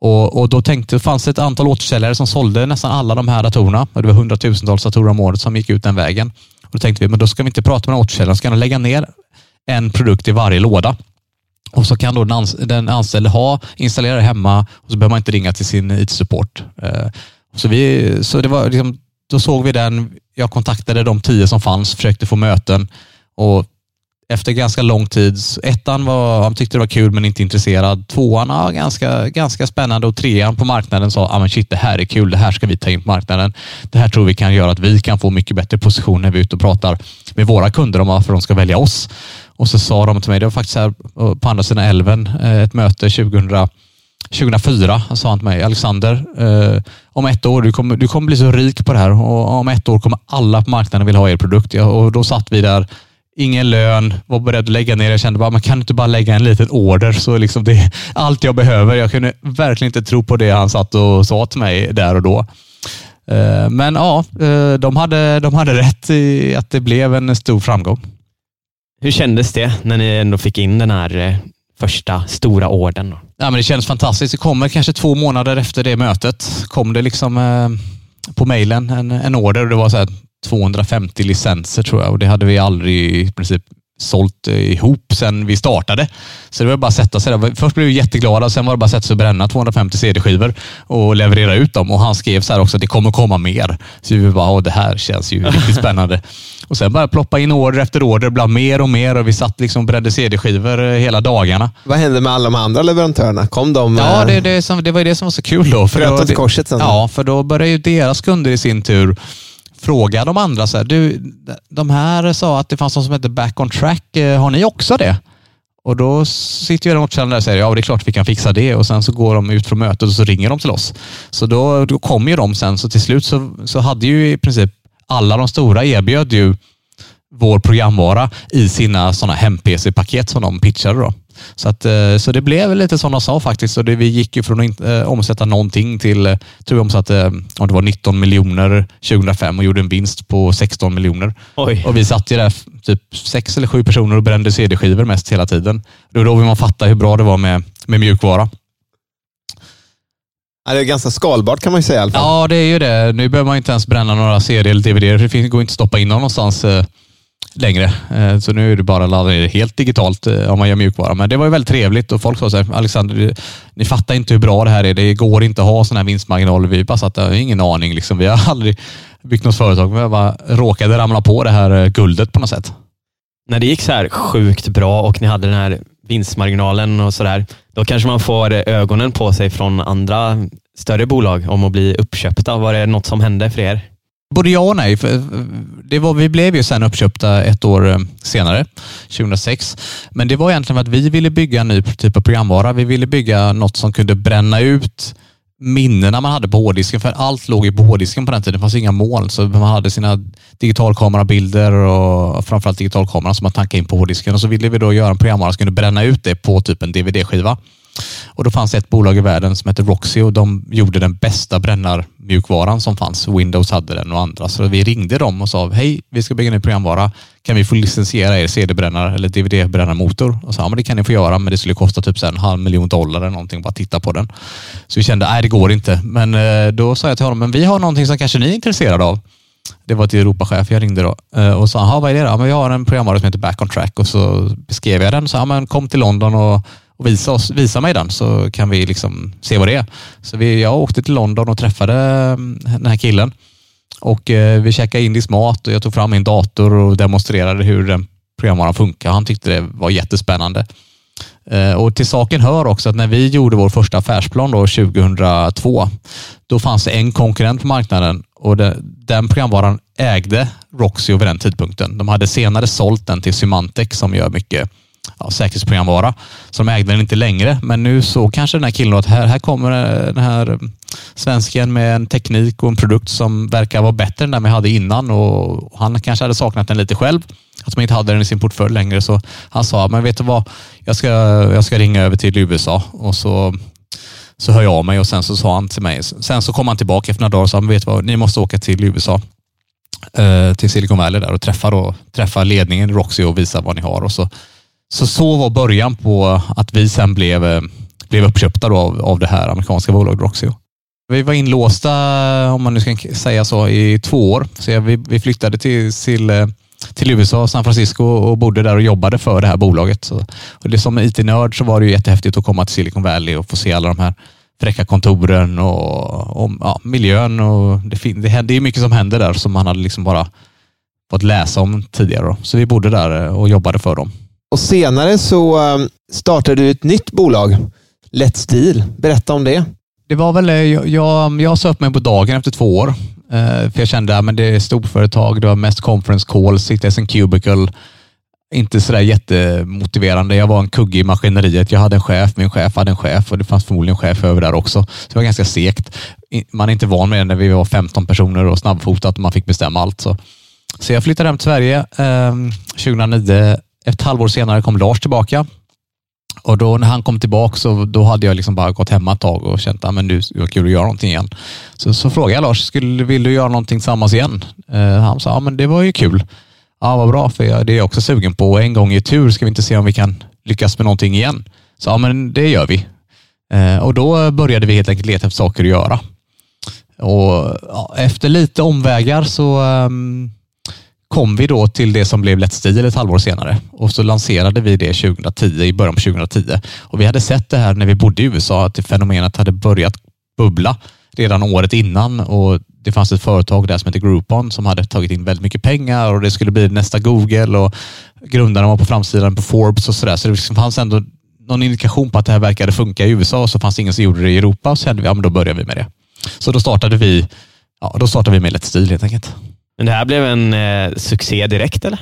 Och, och då tänkte, fanns det ett antal återförsäljare som sålde nästan alla de här datorerna. Och det var hundratusentals datorer om året som gick ut den vägen. Och då tänkte vi, men då ska vi inte prata med återförsäljarna. Ska ska lägga ner en produkt i varje låda. Och så kan då den, ans- den anställde ha, installera det hemma och så behöver man inte ringa till sin IT-support. Eh, Så, vi, så det var liksom, då såg vi den, jag kontaktade de tio som fanns, försökte få möten och efter ganska lång tid, ettan var, han tyckte det var kul men inte intresserad. Tvåan, ja, ganska, ganska spännande och trean på marknaden sa, ah, men shit det här är kul, det här ska vi ta in på marknaden. Det här tror vi kan göra att vi kan få mycket bättre position när vi är ute och pratar med våra kunder om varför de ska välja oss. Och så sa de till mig, det var faktiskt här eh, på andra sidan älven, eh, ett möte 2000 2004 sa han till mig, Alexander, eh, om ett år, du kommer, du kommer bli så rik på det här och om ett år kommer alla på marknaden vilja ha er produkt. Ja, och då satt vi där, ingen lön, var beredd att lägga ner. Jag kände bara, man kan du inte bara lägga en liten order så liksom det är allt jag behöver. Jag kunde verkligen inte tro på det han satt och sa till mig där och då. Eh, men ja, de hade, de hade rätt i att det blev en stor framgång. Hur kändes det när ni ändå fick in den här eh, första stora orden? Ja, men det känns fantastiskt. Det kommer kanske två månader efter det mötet. kom det liksom eh, på mejlen en, en order och det var så här 250 licenser tror jag och det hade vi aldrig i princip sålt eh, ihop sen vi startade. Så det var bara att sätta sig där. Först blev vi jätteglada, sen var det bara att sätta sig och bränna 250 CD-skivor och leverera ut dem. Och han skrev så här också att det kommer komma mer. Så vi bara, Åh, det här känns ju riktigt spännande. Och sen bara ploppa in order efter order, ibland mer och mer och vi satt liksom och brände CD-skivor eh, hela dagarna. Vad hände med alla de andra leverantörerna? Kom de? Ja, eh, det, det, som, det var ju det som var så kul då. För då, korset sen? Ja, för då började ju deras kunder i sin tur fråga de andra så här, du, de här sa att det fanns något som hette back on track. Eh, har ni också det? Och då sitter ju den återförsäljaren där och säger ja, det är klart vi kan fixa det. Och sen så går de ut från mötet och så ringer de till oss. Så då, då kommer ju de sen. Så till slut så, så hade ju i princip alla de stora erbjöd ju vår programvara i sina sådana hem-PC-paket som de pitchade. Då. Så, att, eh, så det blev lite som de sa faktiskt. Och det, vi gick ju från att eh, omsätta någonting till, eh, tror vi omsatte om det var 19 miljoner 2005 och gjorde en vinst på 16 miljoner. Oj. Och vi satt ju där typ sex eller sju personer och brände CD-skivor mest hela tiden. Det var då man fattade hur bra det var med, med mjukvara. Ja, det är ganska skalbart kan man ju säga i alla fall. Ja, det är ju det. Nu behöver man inte ens bränna några CD eller DVD. för Det finns- går inte att stoppa in dem någonstans längre. Eh, så nu är det bara att ladda ner det helt digitalt eh, om man gör mjukvara. Men det var ju väldigt trevligt och folk sa så här, Alexander, ni fattar inte hur bra det här är. Det går inte att ha sådana här vinstmarginaler. Vi bara satt där, har ingen aning. Liksom. Vi har aldrig byggt något företag. Vi bara råkade ramla på det här eh, guldet på något sätt. När det gick så här sjukt bra och ni hade den här vinstmarginalen och sådär, då kanske man får ögonen på sig från andra större bolag om att bli uppköpta. Var det något som hände för er? Både ja och nej. Det var, vi blev ju sen uppköpta ett år eh, senare, 2006. Men det var egentligen för att vi ville bygga en ny typ av programvara. Vi ville bygga något som kunde bränna ut minnena man hade på hårddisken. För allt låg ju på hårddisken på den tiden. Det fanns inga moln. Så man hade sina digitalkamerabilder och framförallt digitalkameran som man tankade in på hårddisken. Och så ville vi då göra en programvara som kunde bränna ut det på typ en DVD-skiva. Och då fanns det ett bolag i världen som hette Roxy och de gjorde den bästa brännarmjukvaran som fanns. Windows hade den och andra. Så vi ringde dem och sa, hej, vi ska bygga en ny programvara. Kan vi få licensiera er CD-brännare eller DVD-brännarmotor? Och sa, ja men det kan ni få göra, men det skulle kosta typ en halv miljon dollar eller någonting bara att titta på den. Så vi kände, nej det går inte. Men eh, då sa jag till honom, men vi har någonting som kanske ni är intresserade av. Det var till Europachef jag ringde då eh, och sa, vad är det då? Ja, men jag har en programvara som heter Back on Track och så beskrev jag den. Så, ja, men kom till London och, och visa, oss, visa mig den så kan vi liksom se vad det är. Så vi, jag åkte till London och träffade mm, den här killen och eh, vi käkade indisk mat och jag tog fram min dator och demonstrerade hur den programvaran funkar. Han tyckte det var jättespännande. Eh, Och till saken hör också att när vi gjorde vår första affärsplan då 2002, då fanns det en konkurrent på marknaden och det, den programvaran ägde Roxy vid den tidpunkten. De hade senare sålt den till Symantec som gör mycket ja, säkerhetsprogramvara. Så de ägde den inte längre, men nu så kanske den här killen att här, här kommer den här svensken med en teknik och en produkt som verkar vara bättre än den vi hade innan och han kanske hade saknat den lite själv. Att man inte hade den i sin portfölj längre. Så han sa, men vet du vad, jag ska, jag ska ringa över till USA och så så hör jag av mig och sen så sa han till mig, sen så kom han tillbaka efter några dagar och sa, men vet du vad, ni måste åka till USA, eh, till Silicon Valley där och träffa, då, träffa ledningen i Roxy och visa vad ni har. Och så, så, så var början på att vi sen blev, eh, blev uppköpta då av, av det här amerikanska bolaget Roxio. Vi var inlåsta, om man nu ska säga så, i två år. Så vi, vi flyttade till, till, eh, till USA, San Francisco och bodde där och jobbade för det här bolaget. Så, och det som IT-nörd så var det ju jättehäftigt att komma till Silicon Valley och få se alla de här fräcka kontoren och, och ja, miljön. Och det, fin- det, det är mycket som händer där som man hade liksom bara fått läsa om tidigare. Då. Så vi bodde där eh, och jobbade för dem. Och senare så ehm, startade du ett nytt bolag, Lätt Stil. Berätta om det. Det var väl, eh, jag, jag, jag sa upp mig på dagen efter två år. Eh, för jag kände att det är storföretag, det var mest conference calls, sitta i sin cubicle. Inte sådär jättemotiverande. Jag var en kugge i maskineriet. Jag hade en chef, min chef hade en chef och det fanns förmodligen en chef över där också. Så det var ganska segt. Man är inte van med det när vi var 15 personer och snabbfotat och man fick bestämma allt. Så, så jag flyttade hem till Sverige eh, 2009. Ett halvår senare kom Lars tillbaka Och då när han kom tillbaka så då hade jag liksom bara gått hemma ett tag och känt att ah, det var kul att göra någonting igen. Så, så frågade jag Lars, skulle, vill du göra någonting tillsammans igen? Eh, han sa, ja men det var ju kul. Ja, vad bra, för jag, det är jag också sugen på. Och en gång i tur ska vi inte se om vi kan lyckas med någonting igen. Så ja, men det gör vi. Eh, och då började vi helt enkelt leta efter saker att göra. Och ja, efter lite omvägar så um, kom vi då till det som blev Let's Steel ett halvår senare och så lanserade vi det 2010, i början på 2010. Och vi hade sett det här när vi bodde i USA, att det fenomenet hade börjat bubbla redan året innan och det fanns ett företag där som hette Groupon som hade tagit in väldigt mycket pengar och det skulle bli nästa Google och grundarna var på framsidan på Forbes och sådär. Så det liksom fanns ändå någon indikation på att det här verkade funka i USA och så fanns det ingen som gjorde det i Europa så kände vi, ja men då börjar vi med det. Så då startade vi, ja, då startade vi med Let's Steel helt enkelt. Men det här blev en eh, succé direkt eller?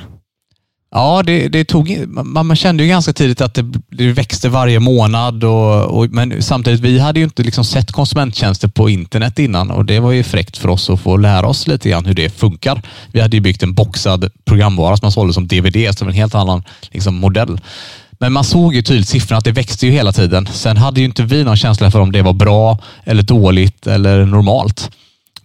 Ja, det, det tog, man, man, kände ju ganska tidigt att det, det växte varje månad. Och, och, men samtidigt, vi hade ju inte liksom sett konsumenttjänster på internet innan och det var ju fräckt för oss att få lära oss lite grann hur det funkar. Vi hade ju byggt en boxad programvara som man sålde som DVD, som en helt annan liksom, modell. Men man såg ju tydligt siffrorna att det växte ju hela tiden. Sen hade ju inte vi någon känsla för om det var bra eller dåligt eller normalt.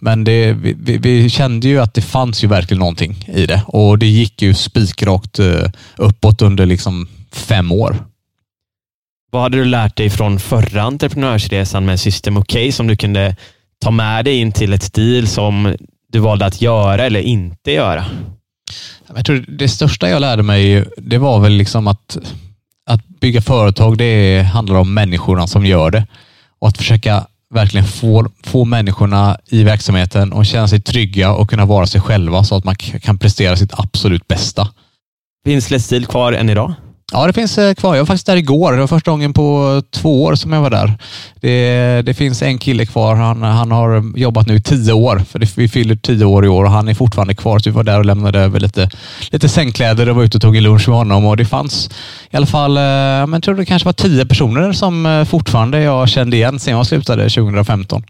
Men det, vi, vi, kände ju att det fanns ju verkligen någonting i det och det gick ju spikrakt eh, uppåt under liksom fem år. Vad hade du lärt dig från förra entreprenörsresan med System OK som du kunde ta med dig in till ett stil som du valde att göra eller inte göra? Jag tror det största jag lärde mig, det var väl liksom att, att bygga företag, det handlar om människorna som gör det och att försöka verkligen få, få människorna i verksamheten att känna sig trygga och kunna vara sig själva så att man kan prestera sitt absolut bästa. Finns Let's kvar än idag? Ja, det finns eh, kvar. Jag var faktiskt där igår. Det var första gången på två år som jag var där. Det, det finns en kille kvar. Han, han har jobbat nu i tio år. För det, vi fyller tio år i år och han är fortfarande kvar. Så vi var där och lämnade över lite, lite sängkläder och var ute och tog en lunch med honom. Och det fanns i alla fall, eh, jag tror det kanske var tio personer som eh, fortfarande jag kände igen sen jag slutade 2015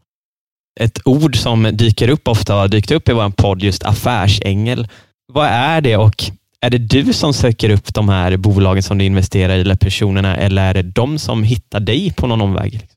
ett ord som dyker upp ofta har dykt upp i vår podd, just affärsängel. Vad är det och är det du som söker upp de här bolagen som du investerar i eller personerna eller är det de som hittar dig på någon omväg?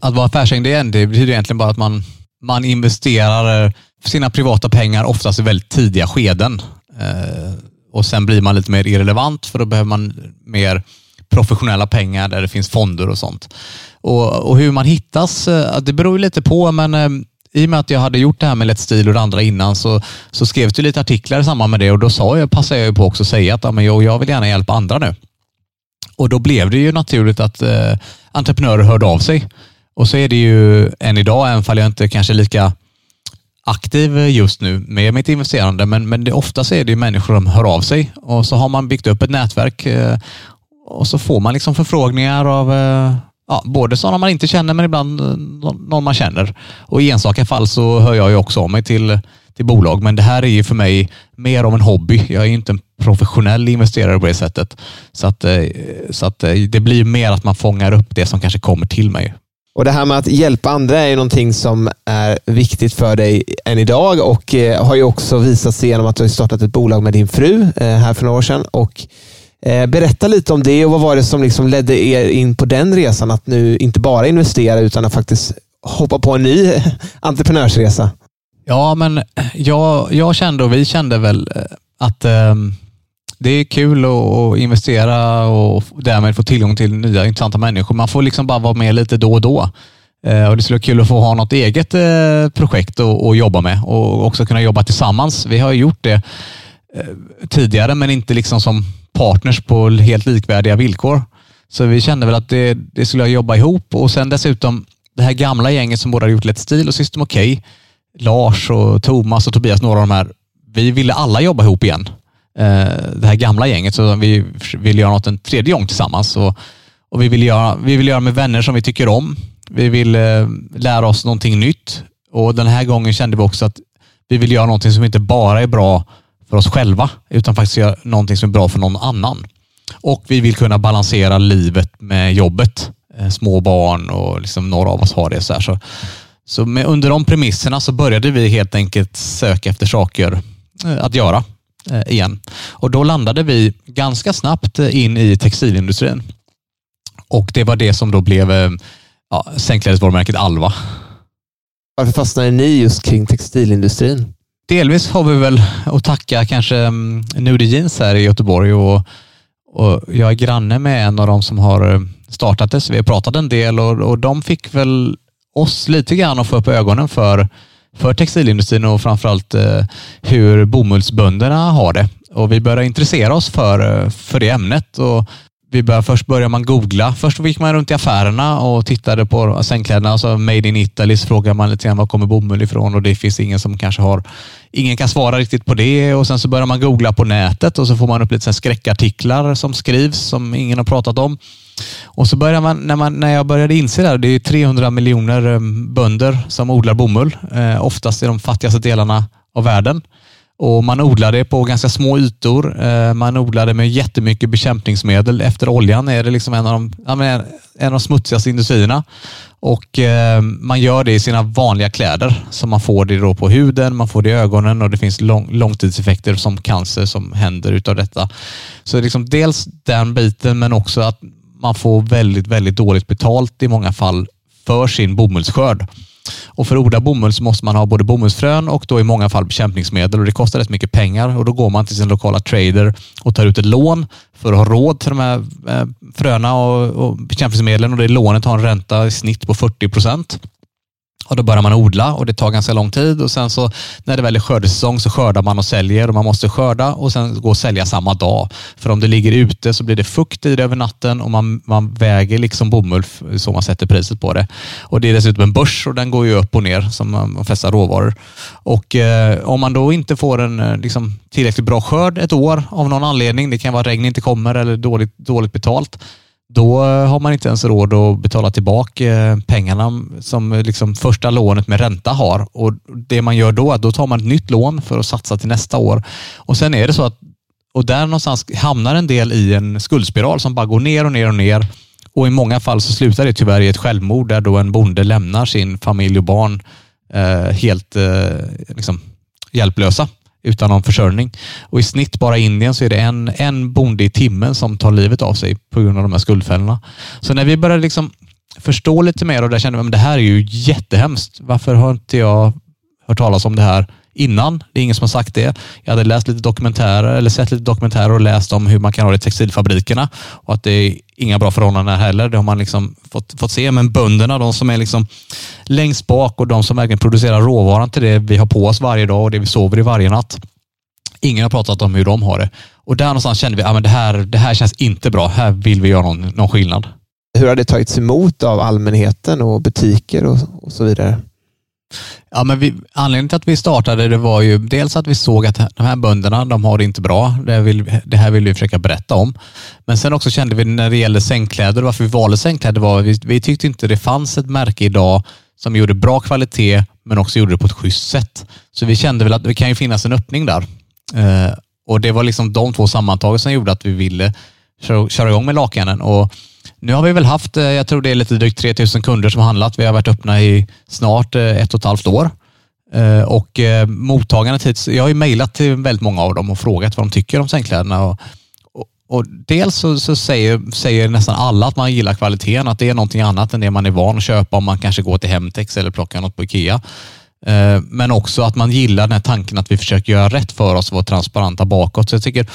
Att vara affärsängel det betyder egentligen bara att man, man investerar sina privata pengar oftast i väldigt tidiga skeden. Eh, och Sen blir man lite mer irrelevant för då behöver man mer professionella pengar där det finns fonder och sånt. Och, och hur man hittas, eh, det beror lite på men eh, i och med att jag hade gjort det här med Let's Deal och det andra innan så, så skrevs det lite artiklar i samband med det och då sa jag, passade jag på också att säga att ja, men jag, jag vill gärna hjälpa andra nu. Och då blev det ju naturligt att eh, entreprenörer hörde av sig. Och så är det ju än idag, även om jag inte kanske är lika aktiv just nu med mitt investerande, men, men det, oftast är det människor som hör av sig och så har man byggt upp ett nätverk eh, och så får man liksom förfrågningar av eh, Ja, både sådana man inte känner men ibland eh, någon man känner. Och i enstaka fall så hör jag ju också av mig till, till bolag. Men det här är ju för mig mer av en hobby. Jag är inte en professionell investerare på det sättet. Så, att, eh, så att eh, det blir mer att man fångar upp det som kanske kommer till mig. Och Det här med att hjälpa andra är ju någonting som är viktigt för dig än idag och har ju också visat sig genom att du har startat ett bolag med din fru här för några år sedan. Och Eh, berätta lite om det och vad var det som liksom ledde er in på den resan? Att nu inte bara investera utan att faktiskt hoppa på en ny entreprenörsresa. Ja, men jag, jag kände och vi kände väl eh, att eh, det är kul att investera och därmed få tillgång till nya intressanta människor. Man får liksom bara vara med lite då och då. Eh, och Det skulle vara kul att få ha något eget eh, projekt att jobba med och också kunna jobba tillsammans. Vi har gjort det Eh, tidigare, men inte liksom som partners på helt likvärdiga villkor. Så vi kände väl att det, det skulle jag jobba ihop och sen dessutom det här gamla gänget som både hade gjort Let's Steel och System OK, Lars och Thomas och Tobias, några av de här, vi ville alla jobba ihop igen. Eh, det här gamla gänget, så vi ville göra något en tredje gång tillsammans. Och, och vi, vill göra, vi vill göra med vänner som vi tycker om. Vi vill eh, lära oss någonting nytt och den här gången kände vi också att vi vill göra någonting som inte bara är bra för oss själva, utan faktiskt göra någonting som är bra för någon annan. Och vi vill kunna balansera livet med jobbet. Eh, små barn och liksom några av oss har det. Så, här. så, så med, under de premisserna så började vi helt enkelt söka efter saker eh, att göra eh, igen. Och då landade vi ganska snabbt in i textilindustrin. Och det var det som då blev ja, sängklädesvarumärket Alva. Varför fastnade ni just kring textilindustrin? Delvis har vi väl att tacka kanske mm, Nudie Jeans här i Göteborg och, och jag är granne med en av de som har mm, startat det, så vi har pratat en del och, och de fick väl oss lite grann att få upp ögonen för, för textilindustrin och framförallt eh, hur bomullsbönderna har det. Och vi började intressera oss för, eh, för det ämnet. Och vi började, först började man googla. Först gick man runt i affärerna och tittade på sängkläderna. Alltså Made in Italy så frågade man lite grann var kommer bomull ifrån och det finns ingen som kanske har Ingen kan svara riktigt på det och sen så börjar man googla på nätet och så får man upp lite skräckartiklar som skrivs som ingen har pratat om. Och så börjar man, när, man, när jag började inse det här, det är 300 miljoner eh, bönder som odlar bomull, eh, oftast i de fattigaste delarna av världen. Och Man odlar det på ganska små ytor. Eh, man odlar det med jättemycket bekämpningsmedel. Efter oljan är det liksom en av de, en av de smutsigaste industrierna. Och eh, Man gör det i sina vanliga kläder. Så man får det då på huden, man får det i ögonen och det finns lång, långtidseffekter som cancer som händer utav detta. Så liksom dels den biten men också att man får väldigt, väldigt dåligt betalt i många fall för sin bomullsskörd. Och för att odla bomull så måste man ha både bomullsfrön och då i många fall bekämpningsmedel och det kostar rätt mycket pengar och då går man till sin lokala trader och tar ut ett lån för att ha råd till de här eh, fröna och, och bekämpningsmedlen och det lånet har en ränta i snitt på 40 procent. Och då börjar man odla och det tar ganska lång tid och sen så när det väl är skördesäsong så skördar man och säljer och man måste skörda och sen gå och sälja samma dag. För om det ligger ute så blir det fukt i det över natten och man, man väger liksom bomull så man sätter priset på det. Och det är dessutom en börs och den går ju upp och ner som de flesta råvaror. Och eh, om man då inte får en eh, liksom, tillräckligt bra skörd ett år av någon anledning, det kan vara att regn inte kommer eller dåligt, dåligt betalt, då eh, har man inte ens råd att betala tillbaka eh, pengarna som eh, liksom första lånet med ränta har. Och Det man gör då är att då tar man ett nytt lån för att satsa till nästa år. Och Sen är det så att och där någonstans hamnar en del i en skuldspiral som bara går ner och ner och ner. Och i många fall så slutar det tyvärr i ett självmord där då en bonde lämnar sin familj och barn eh, helt eh, liksom, hjälplösa utan någon försörjning. Och I snitt bara i Indien så är det en, en bonde i timmen som tar livet av sig på grund av de här skuldfällorna. Så när vi började liksom förstå lite mer och där kände vi att det här är ju jättehemskt. Varför har inte jag hört talas om det här innan? Det är ingen som har sagt det. Jag hade läst lite dokumentärer eller sett lite dokumentärer och läst om hur man kan ha det i textilfabrikerna och att det är inga bra förhållanden heller. Det har man liksom fått, fått se. Men bönderna, de som är liksom längst bak och de som verkligen producerar råvaran till det vi har på oss varje dag och det vi sover i varje natt. Ingen har pratat om hur de har det. Och där någonstans kände vi att ah, det, här, det här känns inte bra. Här vill vi göra någon, någon skillnad. Hur har det tagits emot av allmänheten och butiker och, och så vidare? Ja, men vi, anledningen till att vi startade det var ju dels att vi såg att de här bönderna, de har det inte bra. Det, vill, det här vill vi försöka berätta om. Men sen också kände vi när det gäller sängkläder, varför vi valde sängkläder var vi, vi tyckte inte det fanns ett märke idag som gjorde bra kvalitet men också gjorde det på ett schysst sätt. Så vi kände väl att det kan ju finnas en öppning där. Eh, och Det var liksom de två sammantaget som gjorde att vi ville köra, köra igång med lakanen. Och nu har vi väl haft, eh, jag tror det är lite drygt 3000 kunder som har handlat. Vi har varit öppna i snart eh, ett och ett halvt år. Eh, och mottagandet hit, jag har ju mejlat till väldigt många av dem och frågat vad de tycker om sängkläderna. Och, och, och dels så, så, säger, säger nästan alla att man gillar kvaliteten, att det är någonting annat än det man är van att köpa om man kanske går till Hemtex eller plockar något på Ikea. Men också att man gillar den här tanken att vi försöker göra rätt för oss och vara transparenta bakåt. Så jag tycker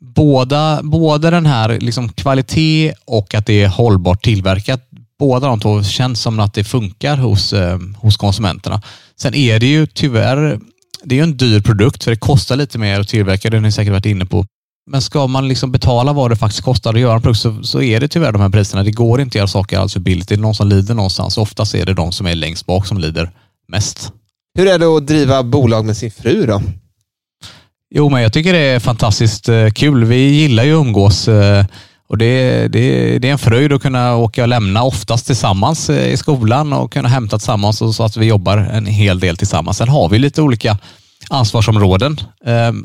båda, både den här liksom kvalitet och att det är hållbart tillverkat, båda de två känns som att det funkar hos, eh, hos konsumenterna. Sen är det ju tyvärr det är en dyr produkt för det kostar lite mer att tillverka, det har ni säkert varit inne på. Men ska man liksom betala vad det faktiskt kostar att göra en produkt så, så är det tyvärr de här priserna. Det går inte att göra saker alls för billigt. Det är någon som lider någonstans. Oftast är det de som är längst bak som lider mest. Hur är det att driva bolag med sin fru då? Jo, men jag tycker det är fantastiskt eh, kul. Vi gillar ju att umgås eh, och det, det, det är en fröjd att kunna åka och lämna, oftast tillsammans eh, i skolan och kunna hämta tillsammans och så att vi jobbar en hel del tillsammans. Sen har vi lite olika ansvarsområden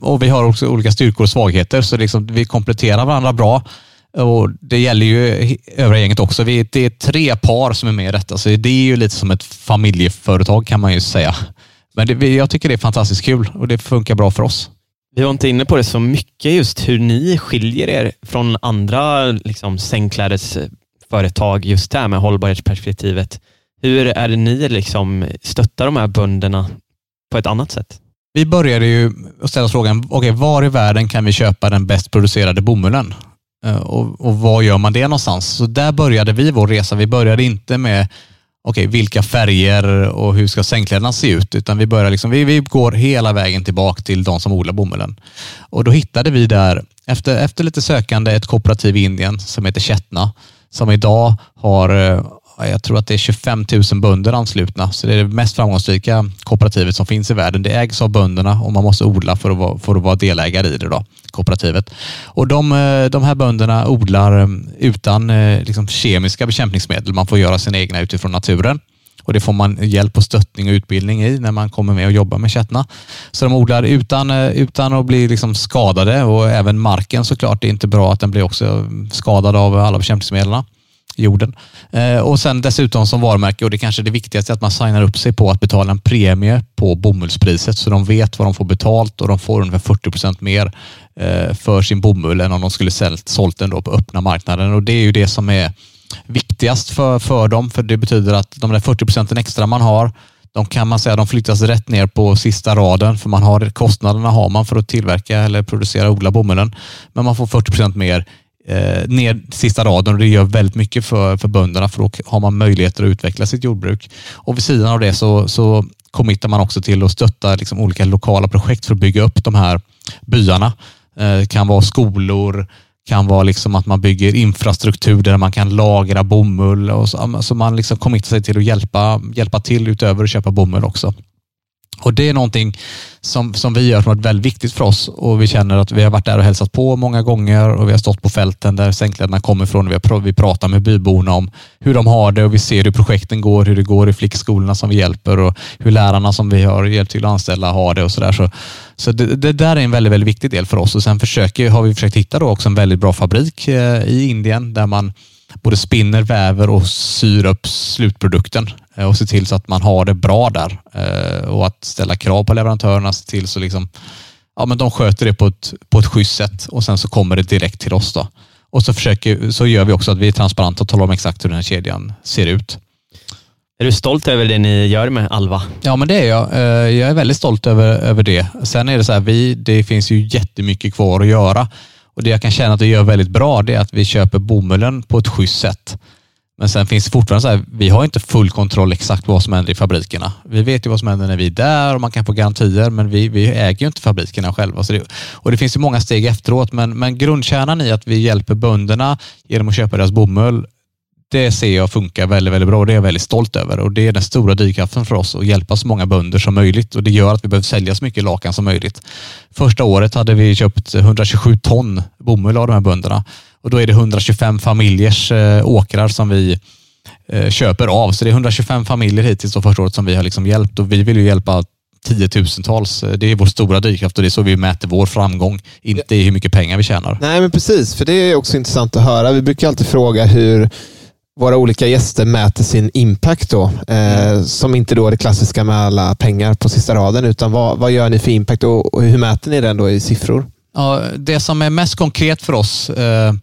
och vi har också olika styrkor och svagheter så liksom vi kompletterar varandra bra. Och Det gäller ju övriga gänget också. Vi, det är tre par som är med i detta, så det är ju lite som ett familjeföretag kan man ju säga. Men det, jag tycker det är fantastiskt kul och det funkar bra för oss. Vi var inte inne på det så mycket, just hur ni skiljer er från andra liksom, sängklädesföretag företag just där med hållbarhetsperspektivet. Hur är det ni liksom stöttar de här bönderna på ett annat sätt? Vi började ju ställa oss frågan, okay, var i världen kan vi köpa den bäst producerade bomullen? Eh, och, och var gör man det någonstans? Så där började vi vår resa. Vi började inte med okay, vilka färger och hur ska sängkläderna se ut? Utan vi, börjar liksom, vi, vi går hela vägen tillbaka till de som odlar bomullen. Och då hittade vi där, efter, efter lite sökande, ett kooperativ i Indien som heter Chetna, som idag har eh, jag tror att det är 25 000 bönder anslutna, så det är det mest framgångsrika kooperativet som finns i världen. Det ägs av bönderna och man måste odla för att vara, för att vara delägare i det, då, kooperativet. Och de, eh, de här bönderna odlar eh, utan eh, liksom, kemiska bekämpningsmedel. Man får göra sina egna utifrån naturen. Och Det får man hjälp och stöttning och utbildning i när man kommer med och jobbar med kättna. Så de odlar utan, utan att bli liksom skadade och även marken såklart. Det är inte bra att den blir också skadad av alla bekämpningsmedlen jorden. Eh, och sen dessutom som varumärke, och det kanske är det viktigaste, att man signar upp sig på att betala en premie på bomullspriset så de vet vad de får betalt och de får ungefär 40 procent mer eh, för sin bomull än om de skulle sålt, sålt den då på öppna marknaden. Och det är ju det som är viktigast för, för dem, för det betyder att de där 40 procenten extra man har, de kan man säga de flyttas rätt ner på sista raden för man har kostnaderna har man för att tillverka eller producera och odla bomullen. Men man får 40 procent mer eh, ner sista raden och det gör väldigt mycket för, för bönderna för då har man möjligheter att utveckla sitt jordbruk. Och vid sidan av det så, så committar man också till att stötta liksom olika lokala projekt för att bygga upp de här byarna. Eh, det kan vara skolor, kan vara liksom att man bygger infrastruktur där man kan lagra bomull och så, så man liksom committar sig till att hjälpa, hjälpa till utöver att köpa bomull också. Och Det är någonting som, som vi gör som varit väldigt viktigt för oss och vi känner att vi har varit där och hälsat på många gånger och vi har stått på fälten där sängkläderna kommer ifrån. Vi, har, vi pratar med byborna om hur de har det och vi ser hur projekten går, hur det går i flickskolorna som vi hjälper och hur lärarna som vi har hjälpt till att anställa har det och sådär. Så, så det, det, där är en väldigt, väldigt viktig del för oss och sen försöker, har vi försökt hitta då också en väldigt bra fabrik eh, i Indien där man både spinner, väver och syr upp slutprodukten eh, och se till så att man har det bra där eh, och att ställa krav på leverantörerna, se till så liksom, ja, men de sköter det på ett, på ett schysst sätt och sen så kommer det direkt till oss. Då. Och så, försöker, så gör vi också att vi är transparenta och talar om exakt hur den här kedjan ser ut. Är du stolt över det ni gör med Alva? Ja, men det är jag. Eh, jag är väldigt stolt över, över det. Sen är det så här, vi, det finns ju jättemycket kvar att göra. Och Det jag kan känna att vi gör väldigt bra det är att vi köper bomullen på ett schysst sätt. Men sen finns det fortfarande så här, vi har inte full kontroll exakt vad som händer i fabrikerna. Vi vet ju vad som händer när vi är där och man kan få garantier, men vi, vi äger ju inte fabrikerna själva. Så det, och det finns ju många steg efteråt, men, men grundkärnan i att vi hjälper bönderna genom att köpa deras bomull det ser jag funkar väldigt, väldigt bra och det är jag väldigt stolt över. Och Det är den stora drivkraften för oss att hjälpa så många bönder som möjligt och det gör att vi behöver sälja så mycket lakan som möjligt. Första året hade vi köpt 127 ton bomull av de här bönderna och då är det 125 familjers eh, åkrar som vi eh, köper av. Så det är 125 familjer hittills och första året som vi har liksom hjälpt och vi vill ju hjälpa tiotusentals. Eh, det är vår stora drivkraft och det är så vi mäter vår framgång, inte i hur mycket pengar vi tjänar. Nej, men precis. För det är också intressant att höra. Vi brukar alltid fråga hur våra olika gäster mäter sin impact då, eh, som inte då är det klassiska med alla pengar på sista raden, utan vad, vad gör ni för impact och, och hur mäter ni den då i siffror? Ja, det som är mest konkret för oss, eh,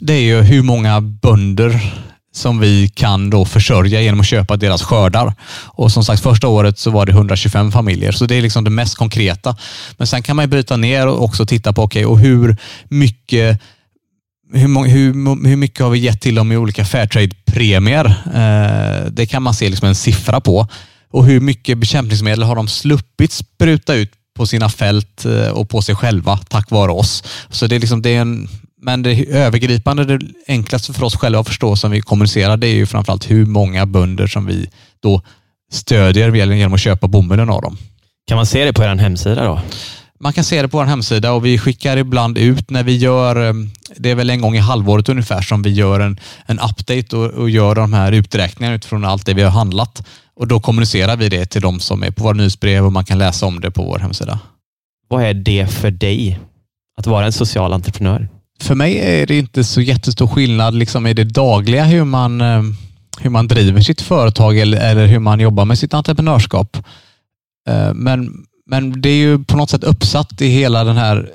det är ju hur många bönder som vi kan då försörja genom att köpa deras skördar. Och som sagt, första året så var det 125 familjer, så det är liksom det mest konkreta. Men sen kan man bryta ner och också titta på, okej, okay, och hur mycket hur, hur, hur mycket har vi gett till dem i olika Fairtrade-premier? Eh, det kan man se liksom en siffra på. Och hur mycket bekämpningsmedel har de sluppit spruta ut på sina fält eh, och på sig själva tack vare oss. Så det är liksom, det är en, men det övergripande, det enklaste för oss själva att förstå som vi kommunicerar, det är ju framförallt hur många bönder som vi då stödjer genom att köpa bomullen av dem. Kan man se det på er hemsida då? Man kan se det på vår hemsida och vi skickar ibland ut när vi gör, eh, det är väl en gång i halvåret ungefär som vi gör en, en update och, och gör de här uträkningarna utifrån allt det vi har handlat. Och då kommunicerar vi det till de som är på våra nyhetsbrev och man kan läsa om det på vår hemsida. Vad är det för dig att vara en social entreprenör? För mig är det inte så jättestor skillnad liksom i det dagliga hur man, eh, hur man driver sitt företag eller, eller hur man jobbar med sitt entreprenörskap. Eh, men men det är ju på något sätt uppsatt i hela den här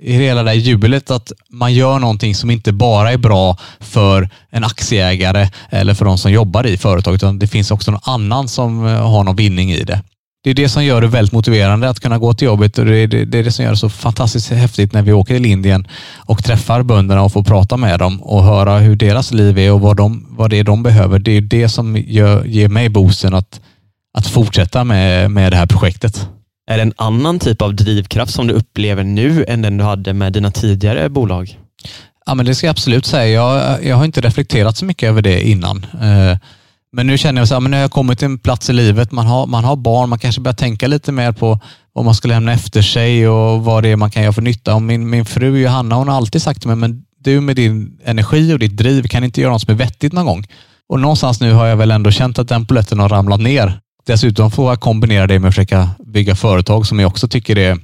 i hela det här jublet att man gör någonting som inte bara är bra för en aktieägare eller för de som jobbar i företaget, utan det finns också någon annan som eh, har någon vinning i det. Det är det som gör det väldigt motiverande att kunna gå till jobbet och det är det, det, är det som gör det så fantastiskt häftigt när vi åker till Indien och träffar bönderna och får prata med dem och höra hur deras liv är och vad, de, vad det är de behöver. Det är det som gör, ger mig boosten att, att fortsätta med, med det här projektet. Är det en annan typ av drivkraft som du upplever nu än den du hade med dina tidigare bolag? Ja, men det ska jag absolut säga. Jag, jag har inte reflekterat så mycket över det innan. Eh, men nu känner jag att nu har jag kommit till en plats i livet. Man har, man har barn, man kanske börjar tänka lite mer på vad man ska lämna efter sig och vad det är man kan göra för nytta. Och min, min fru Johanna hon har alltid sagt till mig, men du med din energi och ditt driv kan inte göra något som är vettigt någon gång. Och någonstans nu har jag väl ändå känt att den polletten har ramlat ner. Dessutom får jag kombinera det med att försöka bygga företag som jag också tycker är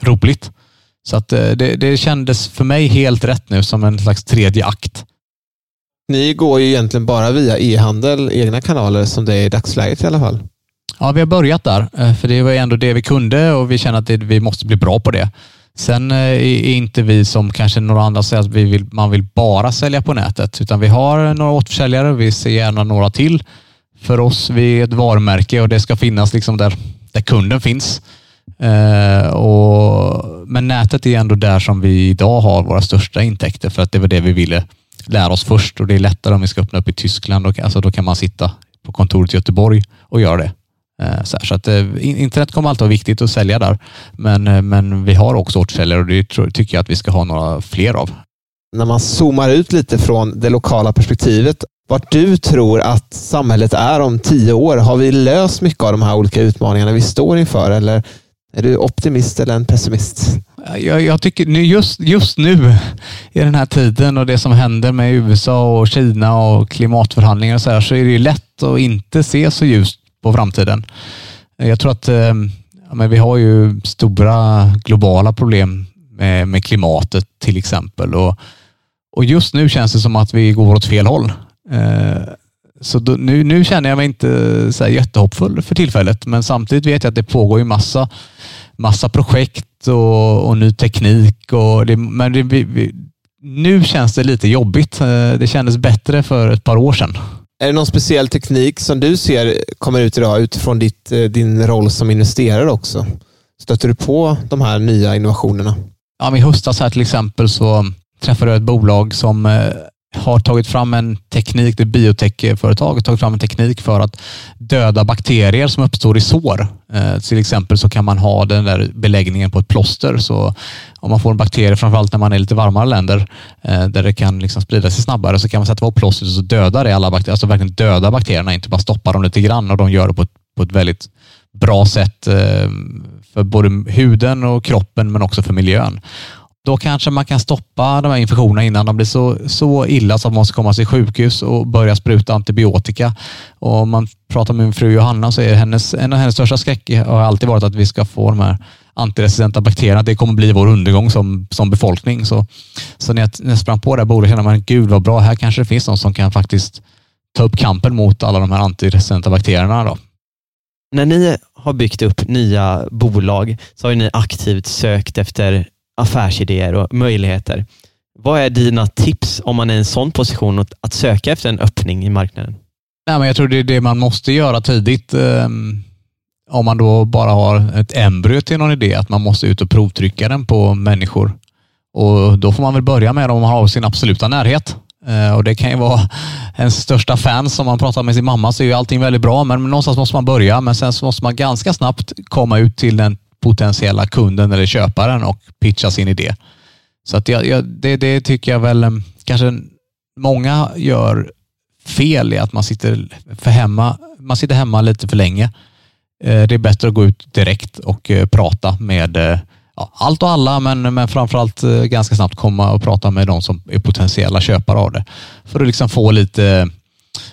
roligt. Så att eh, det, det kändes för mig helt rätt nu som en slags tredje akt. Ni går ju egentligen bara via e-handel, egna kanaler som det är i dagsläget i alla fall. Ja, vi har börjat där, eh, för det var ändå det vi kunde och vi känner att det, vi måste bli bra på det. Sen eh, är inte vi som kanske några andra säger att vi vill, man vill bara sälja på nätet, utan vi har några återförsäljare. Vi ser gärna några till. För oss, vi är ett varumärke och det ska finnas liksom där, där kunden finns. Eh, och, men nätet är ändå där som vi idag har våra största intäkter för att det var det vi ville lära oss först och det är lättare om vi ska öppna upp i Tyskland. Och, alltså, då kan man sitta på kontoret i Göteborg och göra det. Eh, så, så att, eh, internet kommer alltid vara viktigt att sälja där, men, eh, men vi har också återförsäljare och det tror, tycker jag att vi ska ha några fler av. När man zoomar ut lite från det lokala perspektivet, vart du tror att samhället är om tio år? Har vi löst mycket av de här olika utmaningarna vi står inför eller är du optimist eller en pessimist? Jag, jag tycker just, just nu i den här tiden och det som händer med USA och Kina och klimatförhandlingar och så, här, så är det ju lätt att inte se så ljust på framtiden. Jag tror att eh, ja, men vi har ju stora globala problem med, med klimatet till exempel och, och just nu känns det som att vi går åt fel håll. Eh, så då, nu, nu känner jag mig inte så här jättehoppfull för tillfället, men samtidigt vet jag att det pågår ju massa, massa projekt och, och ny teknik. Och det, men det, vi, nu känns det lite jobbigt. Eh, det kändes bättre för ett par år sedan. Är det någon speciell teknik som du ser kommer ut idag utifrån ditt, eh, din roll som investerare också? Stöter du på de här nya innovationerna? Ja, I höstas här till exempel så träffade jag ett bolag som har tagit fram en teknik, det biotechföretag har tagit fram en teknik för att döda bakterier som uppstår i sår. Eh, till exempel så kan man ha den där beläggningen på ett plåster. Så om man får en bakterie, framförallt när man är i lite varmare länder, eh, där det kan liksom sprida sig snabbare, så kan man sätta på plåstret och så dödar det alla bakterier. Alltså verkligen döda bakterierna, inte bara stoppa dem lite grann och de gör det på ett, på ett väldigt bra sätt eh, för både huden och kroppen men också för miljön. Då kanske man kan stoppa de här infektionerna innan de blir så, så illa så att man måste komma till sjukhus och börja spruta antibiotika. Och om man pratar med min fru Johanna så är hennes, en av hennes största skräck har alltid varit att vi ska få de här antiresistenta bakterierna. Det kommer bli vår undergång som, som befolkning. Så, så när, jag, när jag sprang på det här bordet kände man, gud vad bra, här kanske det finns någon som kan faktiskt ta upp kampen mot alla de här antiresistenta bakterierna. Då. När ni har byggt upp nya bolag så har ni aktivt sökt efter affärsidéer och möjligheter. Vad är dina tips om man är i en sån position att söka efter en öppning i marknaden? Nej, men jag tror det är det man måste göra tidigt. Ehm, om man då bara har ett embryo till någon idé, att man måste ut och provtrycka den på människor. Och Då får man väl börja med om man har sin absoluta närhet. Eh, och Det kan ju vara ens största fans. Om man pratar med sin mamma så är ju allting väldigt bra, men någonstans måste man börja. Men sen så måste man ganska snabbt komma ut till den potentiella kunden eller köparen och pitcha sin idé. Så att jag, jag, det, det tycker jag väl eh, kanske många gör fel i att man sitter, för hemma, man sitter hemma lite för länge. Eh, det är bättre att gå ut direkt och eh, prata med ja, allt och alla, men, men framförallt ganska snabbt komma och prata med de som är potentiella köpare av det. För att liksom få lite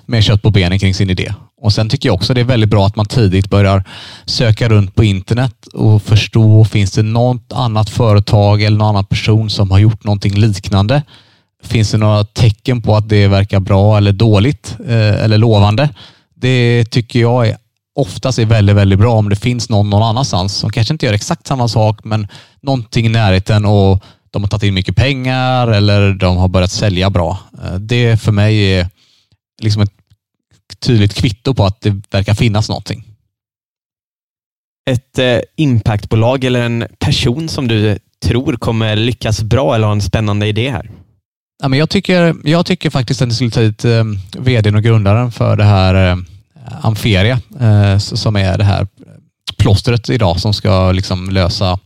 mer kött på benen kring sin idé. Och Sen tycker jag också det är väldigt bra att man tidigt börjar söka runt på internet och förstå, finns det något annat företag eller någon annan person som har gjort någonting liknande? Finns det några tecken på att det verkar bra eller dåligt eh, eller lovande? Det tycker jag är oftast är väldigt, väldigt bra om det finns någon någon annanstans som kanske inte gör exakt samma sak, men någonting i närheten och de har tagit in mycket pengar eller de har börjat sälja bra. Eh, det för mig är liksom ett tydligt kvitto på att det verkar finnas någonting. Ett eh, impactbolag eller en person som du tror kommer lyckas bra eller har en spännande idé här? Ja, men jag, tycker, jag tycker faktiskt att ni skulle ta hit eh, vdn och grundaren för det här eh, Amferia, eh, som är det här plåstret idag som ska liksom lösa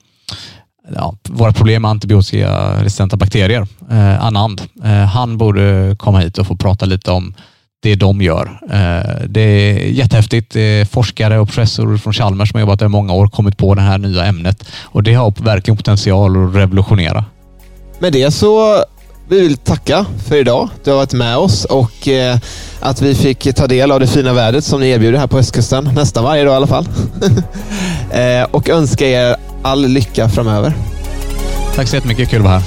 ja, våra problem med antibiotikaresistenta bakterier. Eh, Anand, eh, han borde komma hit och få prata lite om det de gör. Eh, det är jättehäftigt. Det är forskare och professor från Chalmers som har jobbat där i många år kommit på det här nya ämnet och det har verkligen potential att revolutionera. Med det så vi vill tacka för idag. Du har varit med oss och eh, att vi fick ta del av det fina vädret som ni erbjuder här på östkusten. Nästan varje dag i alla fall. eh, och önska er all lycka framöver. Tack så jättemycket. Kul att vara här.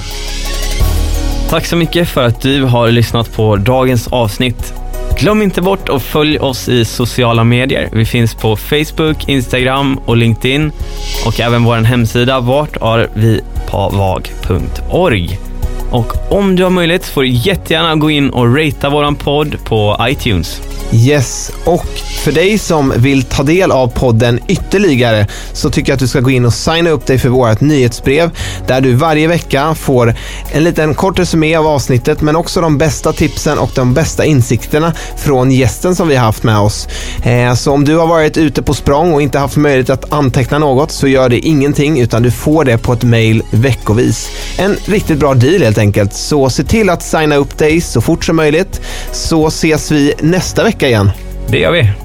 Tack så mycket för att du har lyssnat på dagens avsnitt. Glöm inte bort att följa oss i sociala medier. Vi finns på Facebook, Instagram och LinkedIn och även vår hemsida vartarvipavag.org. Och om du har möjlighet får du jättegärna gå in och ratea våran podd på iTunes. Yes, och för dig som vill ta del av podden ytterligare så tycker jag att du ska gå in och signa upp dig för vårt nyhetsbrev där du varje vecka får en liten kort resumé av avsnittet men också de bästa tipsen och de bästa insikterna från gästen som vi har haft med oss. Eh, så om du har varit ute på språng och inte haft möjlighet att anteckna något så gör det ingenting utan du får det på ett mail veckovis. En riktigt bra deal helt enkelt enkelt. Så se till att signa upp dig så fort som möjligt så ses vi nästa vecka igen. Det gör vi.